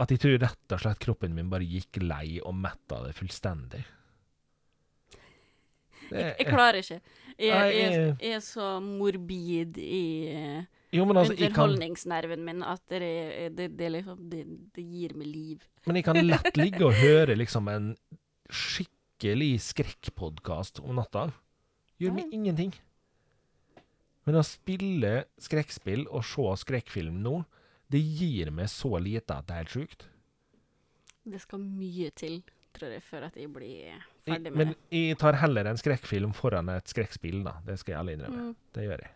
A: at jeg tror rett og slett kroppen min bare gikk lei og metta det fullstendig. Det,
B: Jeg, jeg klarer ikke. Jeg, jeg,
A: jeg-
B: er så morbid i
A: jo, men altså,
B: underholdningsnerven min at det, det, det, liksom, det, det gir meg liv.
A: men jeg kan lett ligge og høre liksom en skikkelig skrekkpodkast om natta. Gjør meg ingenting. Men å spille skrekkspill og se skrekkfilm nå, det gir meg så lite at det er helt sjukt.
B: Det skal mye til, tror jeg, før at jeg blir ferdig med
A: men
B: det.
A: jeg tar heller en skrekkfilm foran et skrekkspill, da. Det skal jeg alle innrømme.
B: Mm.
A: Det gjør jeg.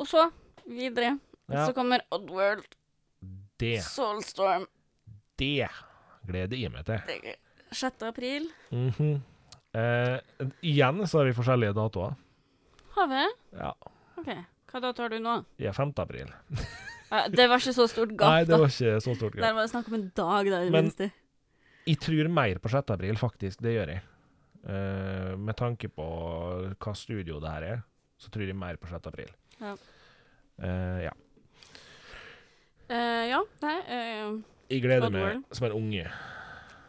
B: Og så, videre,
A: Ja.
B: så kommer Oddworld,
A: Det,
B: Soulstorm,
A: det gleder jeg meg til.
B: det er 6. april.
A: Mhm. eh, igjen så har vi forskjellige datoer.
B: Vi?
A: Ja.
B: OK. Hva da tar du nå?
A: Er 5. april.
B: Det var ikke så stort gap,
A: Nei, det var ikke så stort.
B: Der var det snakk om en dag, da, i det
A: Men-
B: minste.
A: Jeg tror mer på 6. april, faktisk. Det gjør jeg. Uh, med tanke på hva studio det her er, så tror jeg mer på 6. april.
B: Ja.
A: Uh, ja.
B: Uh, ja, nei
A: Jeg gleder meg som en unge.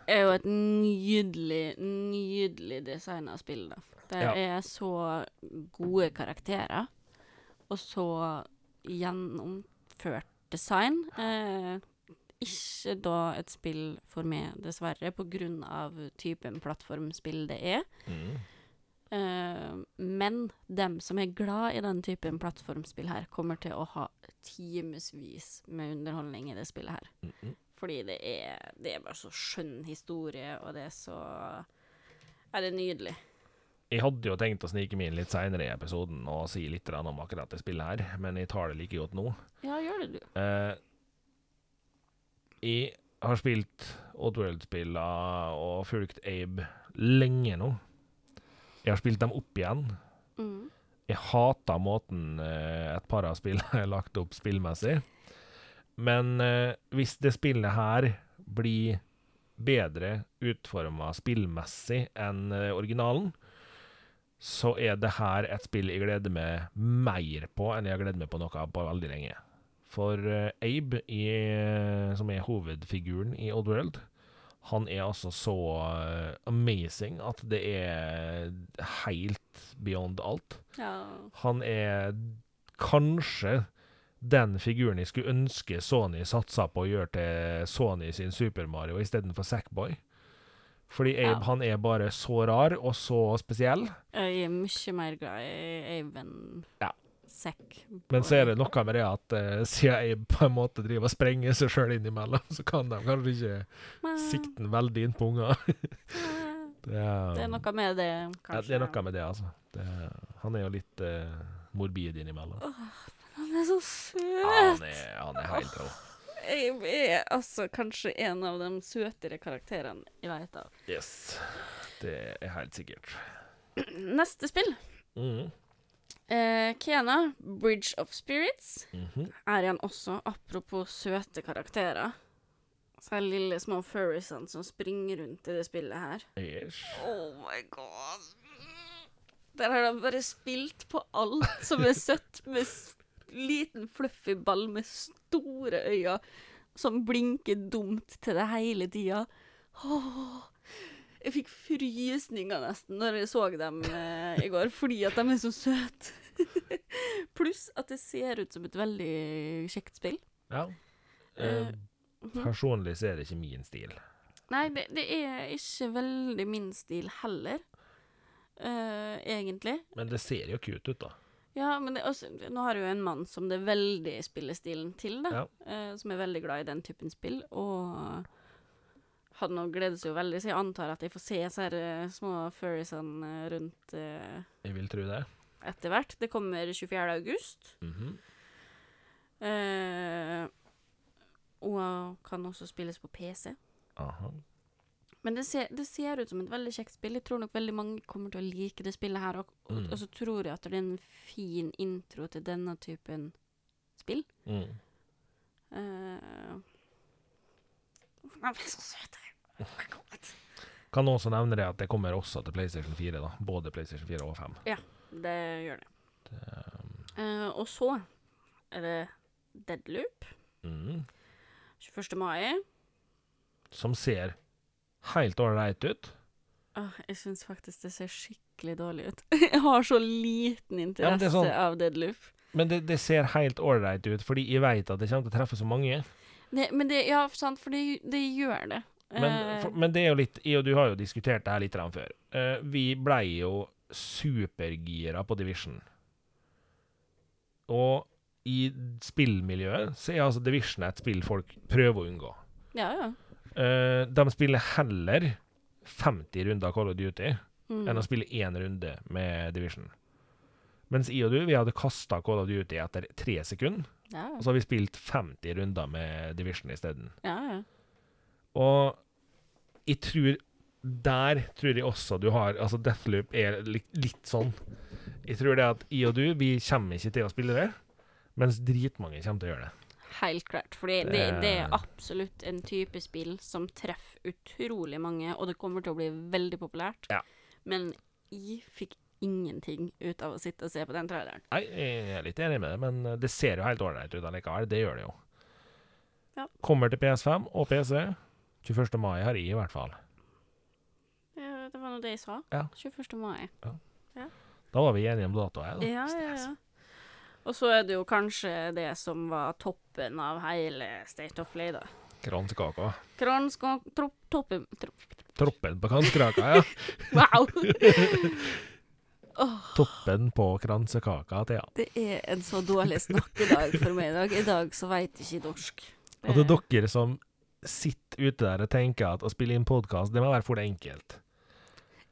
B: Er jo et nydelig, nydelig designa spill, da. Det
A: Ja.
B: er så gode karakterer, og så gjennomført design. Eh, ikke da et spill for meg, dessverre, på grunn av typen plattformspill det er.
A: Mm.
B: Eh, men dem som er glad i den typen plattformspill her, kommer til å ha timevis med underholdning i det spillet her.
A: Mm -mm.
B: Fordi det er, det er bare så skjønn historie, og det er så Er det nydelig.
A: Jeg hadde jo tenkt å snike meg inn litt seinere i episoden og si litt om akkurat det spillet her, men jeg tar det like godt nå.
B: Ja, gjør det, du.
A: Eh, jeg har spilt Oddworld-spillene og fulgt Abe lenge nå. Jeg har spilt dem opp igjen.
B: Mm.
A: Jeg hater måten eh, et par av spillene er lagt opp spillmessig. Men eh, hvis det spillet her blir bedre utforma spillmessig enn eh, originalen, så er det her et spill jeg gleder meg mer på enn jeg har gledet meg på noe på veldig lenge. For eh, Abe, i, som er hovedfiguren i Oddworld, han er altså så eh, amazing at det er helt beyond alt.
B: Ja.
A: Han er kanskje den figuren jeg skulle ønske Sony satsa på å gjøre til Sony sin Super Mario istedenfor Sackboy. Fordi Abe
B: Ja.
A: han er bare så rar og så spesiell.
B: Jeg er mye mer glad i Abe enn
A: Ja.
B: Sekk.
A: Men så er det noe med det at uh, siden Abe på en måte driver og sprenger seg sjøl innimellom, så kan de kanskje ikke sikte den veldig inn på unger. det, er,
B: Det er noe med det,
A: ja,
B: kanskje.
A: det er noe med det, altså. Det, han er jo litt uh, morbid innimellom.
B: Han er så søt!
A: Ja, han er, han er helt rå.
B: Abe er altså kanskje en av de søtere karakterene jeg vet av.
A: Yes. Det er helt sikkert.
B: Neste spill
A: Mm.
B: Eh, Kena, Bridge of Spirits,
A: Mhm.
B: er igjen også, apropos søte karakterer. Så er det lille små furriesene som springer rundt i det spillet her.
A: Yes.
B: Oh my god. Der har de bare spilt på alt som er søtt, med liten fluffy ball med store øyne som blinker dumt til det hele tida. Åh, jeg fikk frysninger nesten når jeg så dem eh, i går, fordi at de er så søte. Pluss at det ser ut som et veldig kjekt spill.
A: Ja.
B: Eh,
A: Eh, personlig så er det ikke min stil.
B: Nei, det, det er ikke veldig min stil heller, eh, egentlig.
A: Men det ser jo cute ut, da.
B: Ja, men det, altså, nå har jeg jo en mann som det er veldig spillestilen til, da.
A: Ja.
B: eh, som er veldig glad i den typen spill, og han gleder seg jo veldig, så jeg antar at jeg får se disse eh, små furriesene rundt uh,
A: Jeg vil tro det.
B: etter hvert. Det kommer 24. august.
A: Mhm.
B: eh, og kan også spilles på PC.
A: Aha.
B: Men det ser, det ser ut som et veldig kjekt spill. Jeg tror nok veldig mange kommer til å like det spillet her. Og,
A: Mm.
B: og så tror jeg at det er en fin intro til denne typen spill.
A: Mm.
B: Uh, de er så søte. Oh.
A: Kan også nevne det at det kommer også til PlayStation 4, da. Både PlayStation 4 og 5.
B: Ja, Det gjør det.
A: det
B: uh, og så er det Deadloop.
A: Mm.
B: 21. mai.
A: Som ser helt ålreit ut.
B: Åh, jeg syns faktisk det ser skikkelig dårlig ut. jeg har så liten
A: Ja,
B: interesse
A: det er sånn-
B: av Deadloop.
A: Men det, det ser helt ålreit ut, fordi jeg veit at det kommer til å treffe så mange.
B: Det, men det, ja, sant, for det, det gjør det.
A: Men,
B: Eh,
A: for, men det er jo litt Jeg og du har jo diskutert det her litt før. Uh, vi blei jo supergira på Division. Og i spillmiljøet så er altså Division et spill folk prøver å unngå.
B: ja, ja.
A: Eh, de spiller heller 50 runder Call of Duty
B: Mm.
A: enn å spille én runde med Division. Mens jeg og du vi hadde kasta Call of Duty etter tre sekunder,
B: ja,
A: og så har vi spilt 50 runder med Division isteden.
B: ja, ja.
A: Og jeg tror Der tror jeg også du har Altså, Deathloop er litt, litt sånn. Jeg tror det at jeg og du, vi kommer ikke til å spille det, mens dritmange kommer til å gjøre det.
B: Helt klart. Fordi det,
A: Det-
B: det er absolutt en type spill som treffer utrolig mange, og det kommer til å bli veldig populært.
A: Ja.
B: Men jeg fikk ingenting ut av å sitte og se på den traileren.
A: Nei, jeg er litt enig med det, men det ser jo helt ålreit ut allikevel. Det gjør det jo.
B: Ja.
A: Kommer til PS5 og PC. 21. mai har jeg i hvert fall.
B: Ja, det var nå det jeg sa.
A: Ja.
B: 21. mai.
A: Da var vi enige om datoen.
B: Ja, ja, ja. Og så er det jo kanskje det som var toppen av hele State of Play, da.
A: Kransekaka.
B: Kranskaka Tropp... Toppen... Tropp.
A: Troppen på kransekaka, ja.
B: Wow!
A: Toppen på kransekaka, Thea.
B: Det er en så dårlig snakkedag for meg i dag. I dag så veit jeg ikke norsk.
A: Og til dere som sitter ute der og tenker at å spille inn podkast, det må være for det enkelt.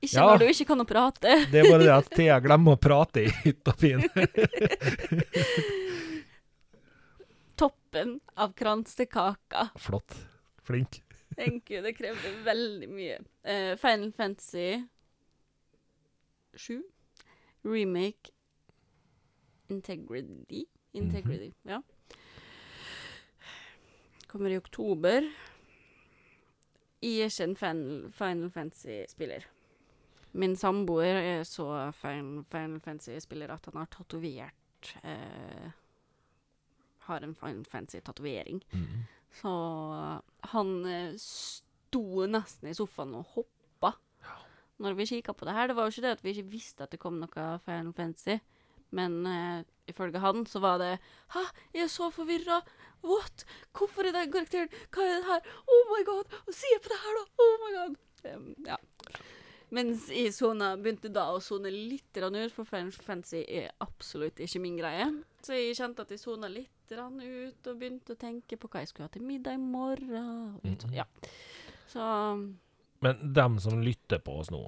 B: Ikke
A: Ja.
B: når du ikke kan å prate.
A: Det er bare det at Thea glemmer å prate i hytt og pine.
B: Toppen av kransekaka.
A: Flott. Flink.
B: Thank you. Det krevde veldig mye. Uh, Final Fantasy 7. Remake Integrity. Integrity, ja. Kommer i oktober. Jeg er ikke en Final Fantasy-spiller. Min samboer er så Final Fantasy-spiller at han har tatovert eh, Har en Final Fantasy-tatovering.
A: Mm.
B: Så han eh, sto nesten i sofaen og hoppa når vi kikka på det her. Det var jo ikke det at vi ikke visste at det kom noe Final Fantasy, men eh, ifølge han så var det Hæ, jeg er så forvirra! What? Hvorfor er den karakteren Hva er det her? Oh my god! Se på det her, da! Oh my god! Um, ja. Mens jeg sona, begynte da å sone litt ut, for French Fancy er absolutt ikke min greie. Så jeg kjente at jeg sona litt ut, og begynte å tenke på hva jeg skulle ha til middag i morgen. Sånn, ja. Så
A: Men dem som lytter på oss nå,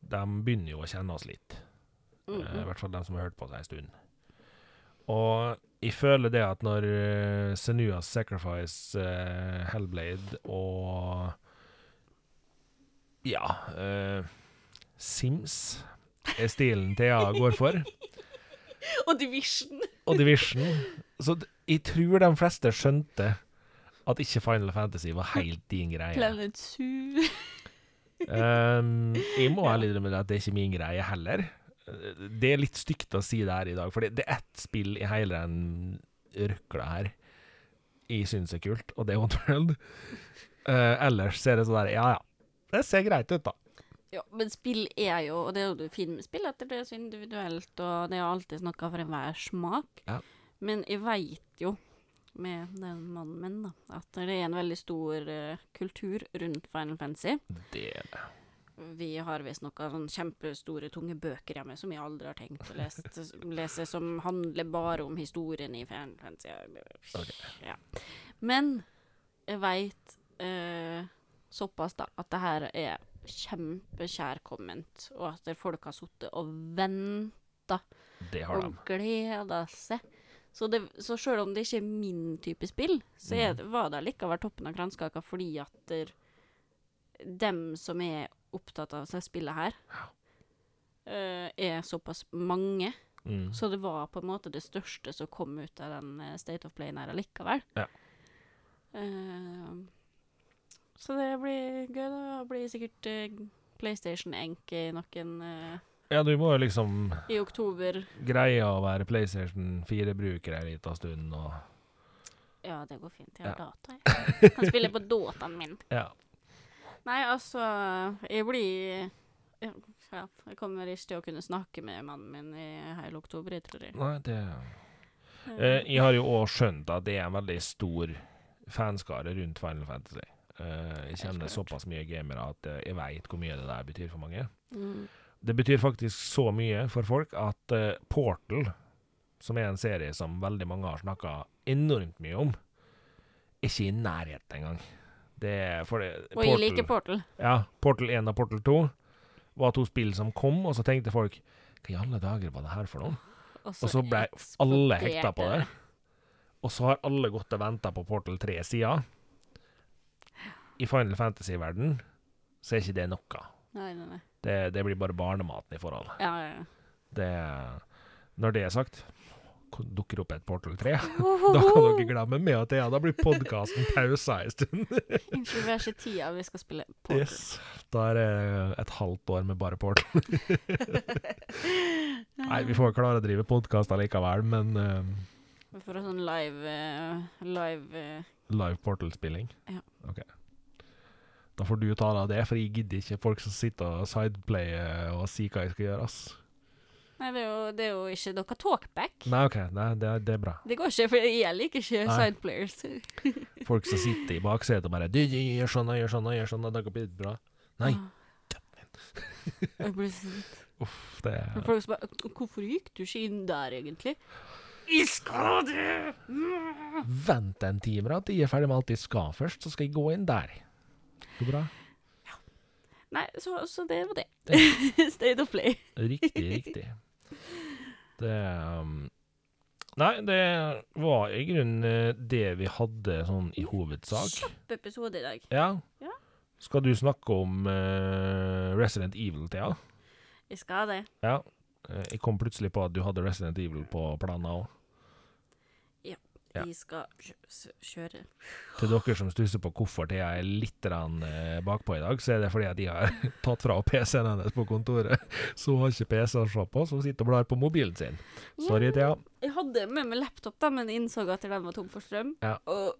A: dem begynner jo å kjenne oss litt.
B: mm,
A: -hmm. I
B: mm.
A: hvert fall dem som har hørt på oss en stund. Og jeg føler det at når uh, Senuas Sacrifice, uh, Hellblade og Ja eh, Sims er stilen Thea går for,
B: Og Division.
A: og Division. Så jeg tror de fleste skjønte at ikke Final Fantasy var helt din greie.
B: Planet Zoo.
A: Um, jeg må ærlig innrømme at det er ikke min greie heller. Eh, Det er litt stygt å si det her i dag, for det det er ett spill i hele den røkla her jeg syns er kult, og det er Oddworld. Uh, ellers ser det sånn der Ja, ja. Det ser greit ut, da.
B: Ja, men spill er jo, og det er jo fint med spill, at det er så individuelt, og det er jo alltid noe for enhver smak.
A: Ja.
B: Men jeg veit jo, med den mannen min, da, at det er en veldig stor uh, kultur rundt Final Fantasy.
A: Det er det.
B: Vi har visst noen kjempestore, tunge bøker hjemme som jeg aldri har tenkt å lese, lese som handler bare om historien i Final Fantasy.
A: Okay.
B: Ja. Men jeg veit uh, såpass, da, at det her er kjempekjærkomment, og at folk har sittet og venta og gleda seg. Så, det, så selv om det ikke er min type spill, så er, det- var det likevel toppen av kransekaka fordi at der, dem som er opptatt av det spillet her, uh, er såpass mange.
A: Mm.
B: Så det var på en måte det største som kom ut av den eh, State of Play her allikevel.
A: Ja.
B: Eh, så det blir gøy, da. Det blir sikkert uh, PlayStation Enke i noen uh,
A: Ja, du må jo liksom
B: i oktober.
A: greie å være PlayStation 4-bruker en liten stund, og
B: Ja, det går fint. Jeg har
A: Ja.
B: data, jeg. Kan spille på dataen min.
A: ja.
B: Nei, altså Jeg blir ja, jeg kommer ikke til å kunne snakke med mannen min i hele oktober, jeg tror jeg.
A: Nei, det eh, Jeg har jo òg skjønt at det er en veldig stor fanskare rundt Final Fantasy. Eh, jeg kjenner såpass mye gamere at eh, jeg veit hvor mye det der betyr for mange.
B: Mm.
A: Det betyr faktisk så mye for folk at eh, Portal, som er en serie som veldig mange har snakka enormt mye om, ikke i nærheten engang. Det er for det,
B: Og jeg liker Portal.
A: Ja, Portal 1 og Portal 2 var to spill som kom, og så tenkte folk Hva i alle dager var det her for noe? Og så ble alle hekta på det. Og så har alle gått og venta på Portal 3 sida. I Final Fantasy-verden så er ikke det noe.
B: Nei, nei, nei.
A: Det, det blir bare barnematen i forhold.
B: Ja, ja, ja.
A: Det, når det er sagt, dukker opp et Portal 3, da kan dere glemme med at ja, da blir podkasten pausa en stund.
B: Unnskyld, vi har ikke tida, vi skal spille Portal.
A: Yes. Da er det et halvt år med bare Portal. Nei, vi får klare å drive podkast allikevel, men uh,
B: Vi får ha sånn live uh, Live uh,
A: live Portal-spilling?
B: Ja.
A: Ok. Da får du ta deg av det, for jeg gidder ikke folk som sitter og sideplayer og sier hva jeg skal gjøre, ass.
B: Nei, det er jo, det er jo ikke noe talkback.
A: Nei, OK, nei, det, det er bra.
B: Det går ikke, for jeg liker ikke
A: Nei.
B: sideplayers.
A: Folk som sitter i baksetet og bare gjør sånn og gjør sånn og gjør sånn, og det går blitt bra. Nei.
B: Jeg blir sint.
A: Det
B: Men folk som bare Hvorfor gikk du ikke inn der, egentlig? Jeg skal det!
A: Vent en time, da. til jeg er ferdig med alt jeg skal først, så skal jeg gå inn der. Går bra?
B: Nei, så, så det var det. State of play.
A: Riktig, riktig. Det um, Nei, det var i grunnen eh, det vi hadde sånn i hovedsak.
B: Kjapp episode i dag.
A: Ja.
B: Ja.
A: Skal du snakke om uh, Resident Evil, Thea?
B: Vi skal det.
A: Ja. Eh, Jeg kom plutselig på at du hadde Resident Evil på planen òg. Ja.
B: Vi skal kjøre.
A: Til dere som stusser på hvorfor Thea er litt eh, bakpå i dag, så er det fordi at de har tatt fra PC-en hennes på kontoret. Så hun har ikke PC å se på, så hun sitter og blar på mobilen sin. Sorry, Thea.
B: Jeg hadde med meg laptop, da, men innså at den var tom for strøm.
A: Ja.
B: Og,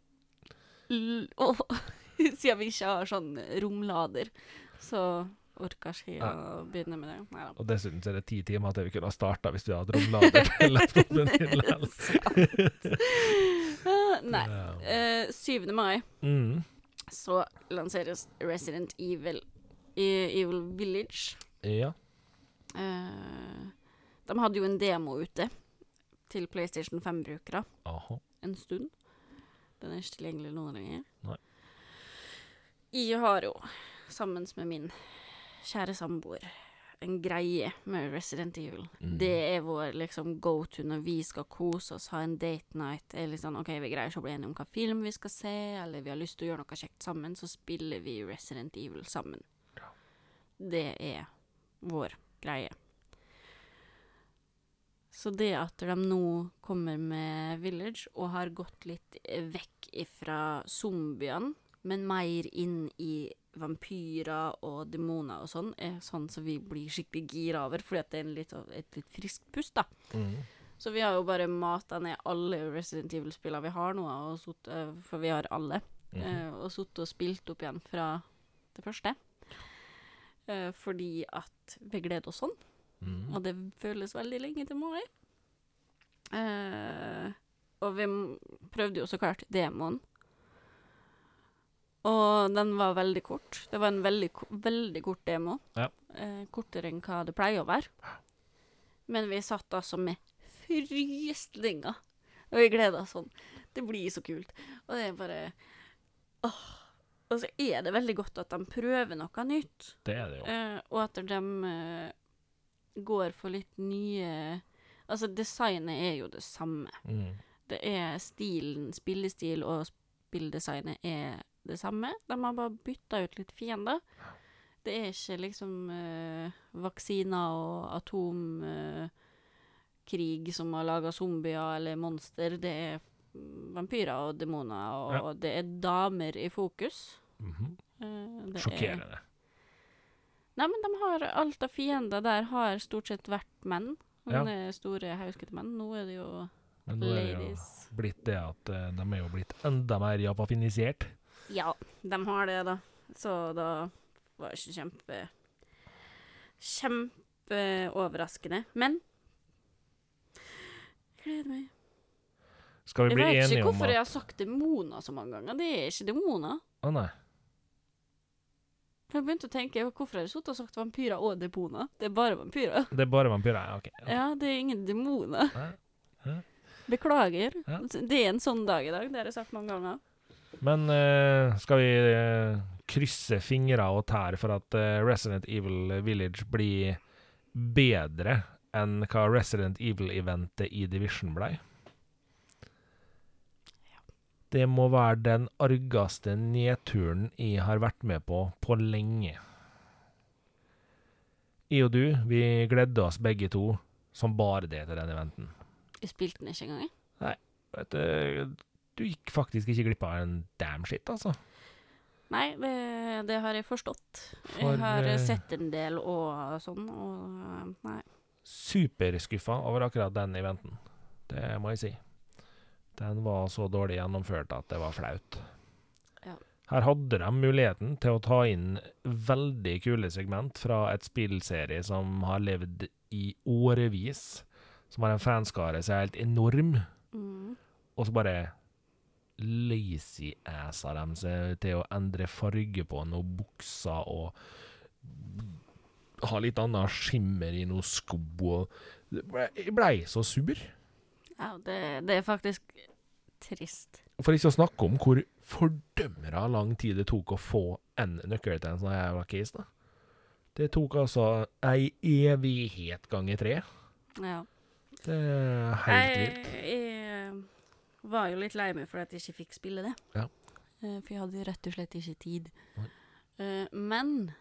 B: og siden vi ikke har sånn romlader, så orker ikke ja. å begynne med det. Neida.
A: Og dessuten er det ti timer til vi kunne ha starta hvis du hadde romlader på laptopen din.
B: Nei.
A: Ja.
B: Eh, 7. mai
A: Mm.
B: så lanseres Resident Evil i Evil Village.
A: Ja.
B: Uh, de hadde jo en demo ute til PlayStation 5-brukere
A: Aha.
B: en stund. Den er ikke tilgjengelig nå lenger.
A: Nei.
B: Jeg har jo, sammen med min kjære samboer, en greie med Resident Evil.
A: Mm.
B: Det er vår liksom go to når vi skal kose oss, ha en date night. Det Er litt sånn, ok, Vi greier ikke å bli enige om hva film vi skal se, eller vi har lyst til å gjøre noe kjekt sammen, så spiller vi Resident Evil sammen. Det er vår greie. Så det at de nå kommer med Village og har gått litt vekk ifra zombiene, men mer inn i vampyrer og demoner og sånn, er sånn som vi blir skikkelig gira over, fordi at det er en litt, et litt friskt pust, da.
A: Mm.
B: Så vi har jo bare mata ned alle Resident Evil-spillene vi har nå, sutt, eh, for vi har alle,
A: mm.
B: uh, og sittet og spilt opp igjen fra det første. Uh, fordi at vi gleder oss sånn.
A: Mm.
B: Og det føles veldig lenge til mai. Uh, og vi prøvde jo så klart demoen. Og den var veldig kort. Det var en veldig, veldig kort demo.
A: Ja.
B: Eh, kortere enn hva det pleier å være. Men vi satt altså med frysninger. Og vi gleda oss sånn. Det blir så kult. Og det er bare Åh. Og så er det veldig godt at de prøver noe nytt.
A: Det er det jo.
B: Eh, og at de eh, går for litt nye Altså, designet er jo det samme.
A: Mm.
B: Det er stilen, spillestil og spilldesignet er det samme. De har bare bytta ut litt fiender. Det er ikke liksom eh, vaksiner og atomkrig som har laga zombier eller monster. Det er mm, vampyrer og demoner, og det er damer i fokus.
A: Mhm.
B: Eh, det er-
A: Sjokkerende.
B: Nei, men de har alt av fiender der har stort sett vært menn.
A: Ja.
B: Sånne store, hauskete menn. Nå er det jo
A: Men nå er det jo blitt det at uh, de er jo blitt enda mer japafinisert.
B: Ja, de har det, da. Så da var det ikke kjempe Kjempeoverraskende. Men jeg gleder meg.
A: Skal vi
B: Jeg vet ikke hvorfor
A: at
B: jeg har sagt demoner så mange ganger. Det er ikke demoner.
A: Å nei.
B: For jeg begynte å tenke hvorfor har jeg sittet og sagt vampyrer og demoner? Det er bare vampyrer.
A: Det er bare vampyrer? Ja, OK.
B: Ja, det er ingen demoner. Beklager.
A: Ja.
B: Det er en sånn dag i dag. Det har jeg sagt mange ganger.
A: Men uh, skal vi uh, krysse fingre og tær for at uh, Resident Evil Village blir bedre enn hva Resident Evil-eventet i Division blei? Det må være den argeste nedturen jeg har vært med på på lenge. Jeg og du, vi gledde oss begge to som bare det til den eventen.
B: Du spilte den ikke engang. jeg.
A: Vet du, du gikk faktisk ikke glipp av en damn shit, altså.
B: Nei, det, det har jeg forstått.
A: For,
B: jeg har
A: eh,
B: sett en del og sånn, og eh, nei.
A: superskuffa over akkurat den eventen. Det må jeg si. Den var så dårlig gjennomført at det var flaut.
B: Ja.
A: Her hadde de muligheten til å ta inn veldig kule segment fra et spillserie som har levd i årevis, som har en fanskare som er helt enorm,
B: Mm.
A: og så bare lazy-assa de seg til å endre farge på noen bukser og ha litt annet skimmer i noen sko og Jeg blei så sur.
B: Ja, det, det er faktisk trist.
A: For ikke å snakke om hvor fordømra lang tid det tok å få en nøkkel til en sånn jævla case, da. Det tok altså ei evighet ganger tre.
B: Ja.
A: Det er helt
B: jeg,
A: vilt.
B: jeg var jo litt lei meg for at jeg ikke fikk spille det.
A: Ja.
B: Eh, For jeg hadde rett og slett ikke tid. Eh, Men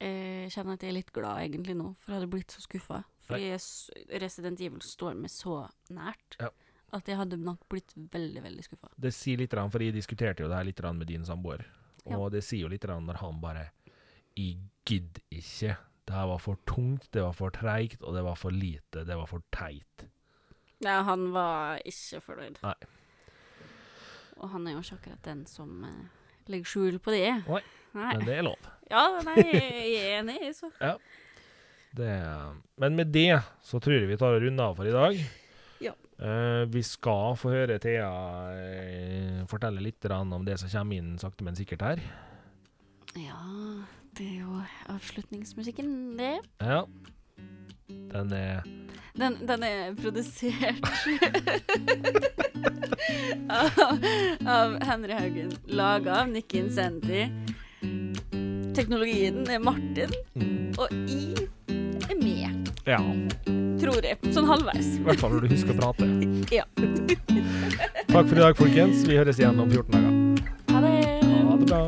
B: jeg kjenner at jeg er litt glad egentlig nå, for jeg hadde blitt så skuffa. Fordi jeg Resident Evil står meg så nært
A: Ja.
B: at jeg hadde nok blitt veldig, veldig skuffa.
A: Det sier litt, rann, for jeg diskuterte jo det her litt rann med din samboer, og
B: Ja.
A: det sier jo litt rann når han bare Jeg gidder ikke. Det her var for tungt, det var for treigt, og det var for lite. Det var for teit.
B: Ja, han var ikke fornøyd.
A: Nei.
B: Og han er jo ikke akkurat den som eh, legger skjul på det.
A: Nei,
B: Nei.
A: Men det er lov.
B: Ja, nei, jeg er enig, så.
A: Det, men med det så tror jeg vi tar og runder av for i dag.
B: Ja.
A: Eh, vi skal få høre Thea eh, fortelle litt om det som kommer inn sakte, men sikkert her.
B: Ja, det er jo avslutningsmusikken, det.
A: Ja. Den er
B: Den, den er produsert av, av Henry Haugen. Laga av Nikki Incenti. Teknologien er Martin,
A: mm,
B: og I er med,
A: Ja.
B: tror jeg. Sånn halvveis.
A: I hvert fall når du husker å prate.
B: Ja.
A: Takk for i dag, folkens. Vi høres igjen om 14 dager.
B: Ha det.
A: Ha det bra.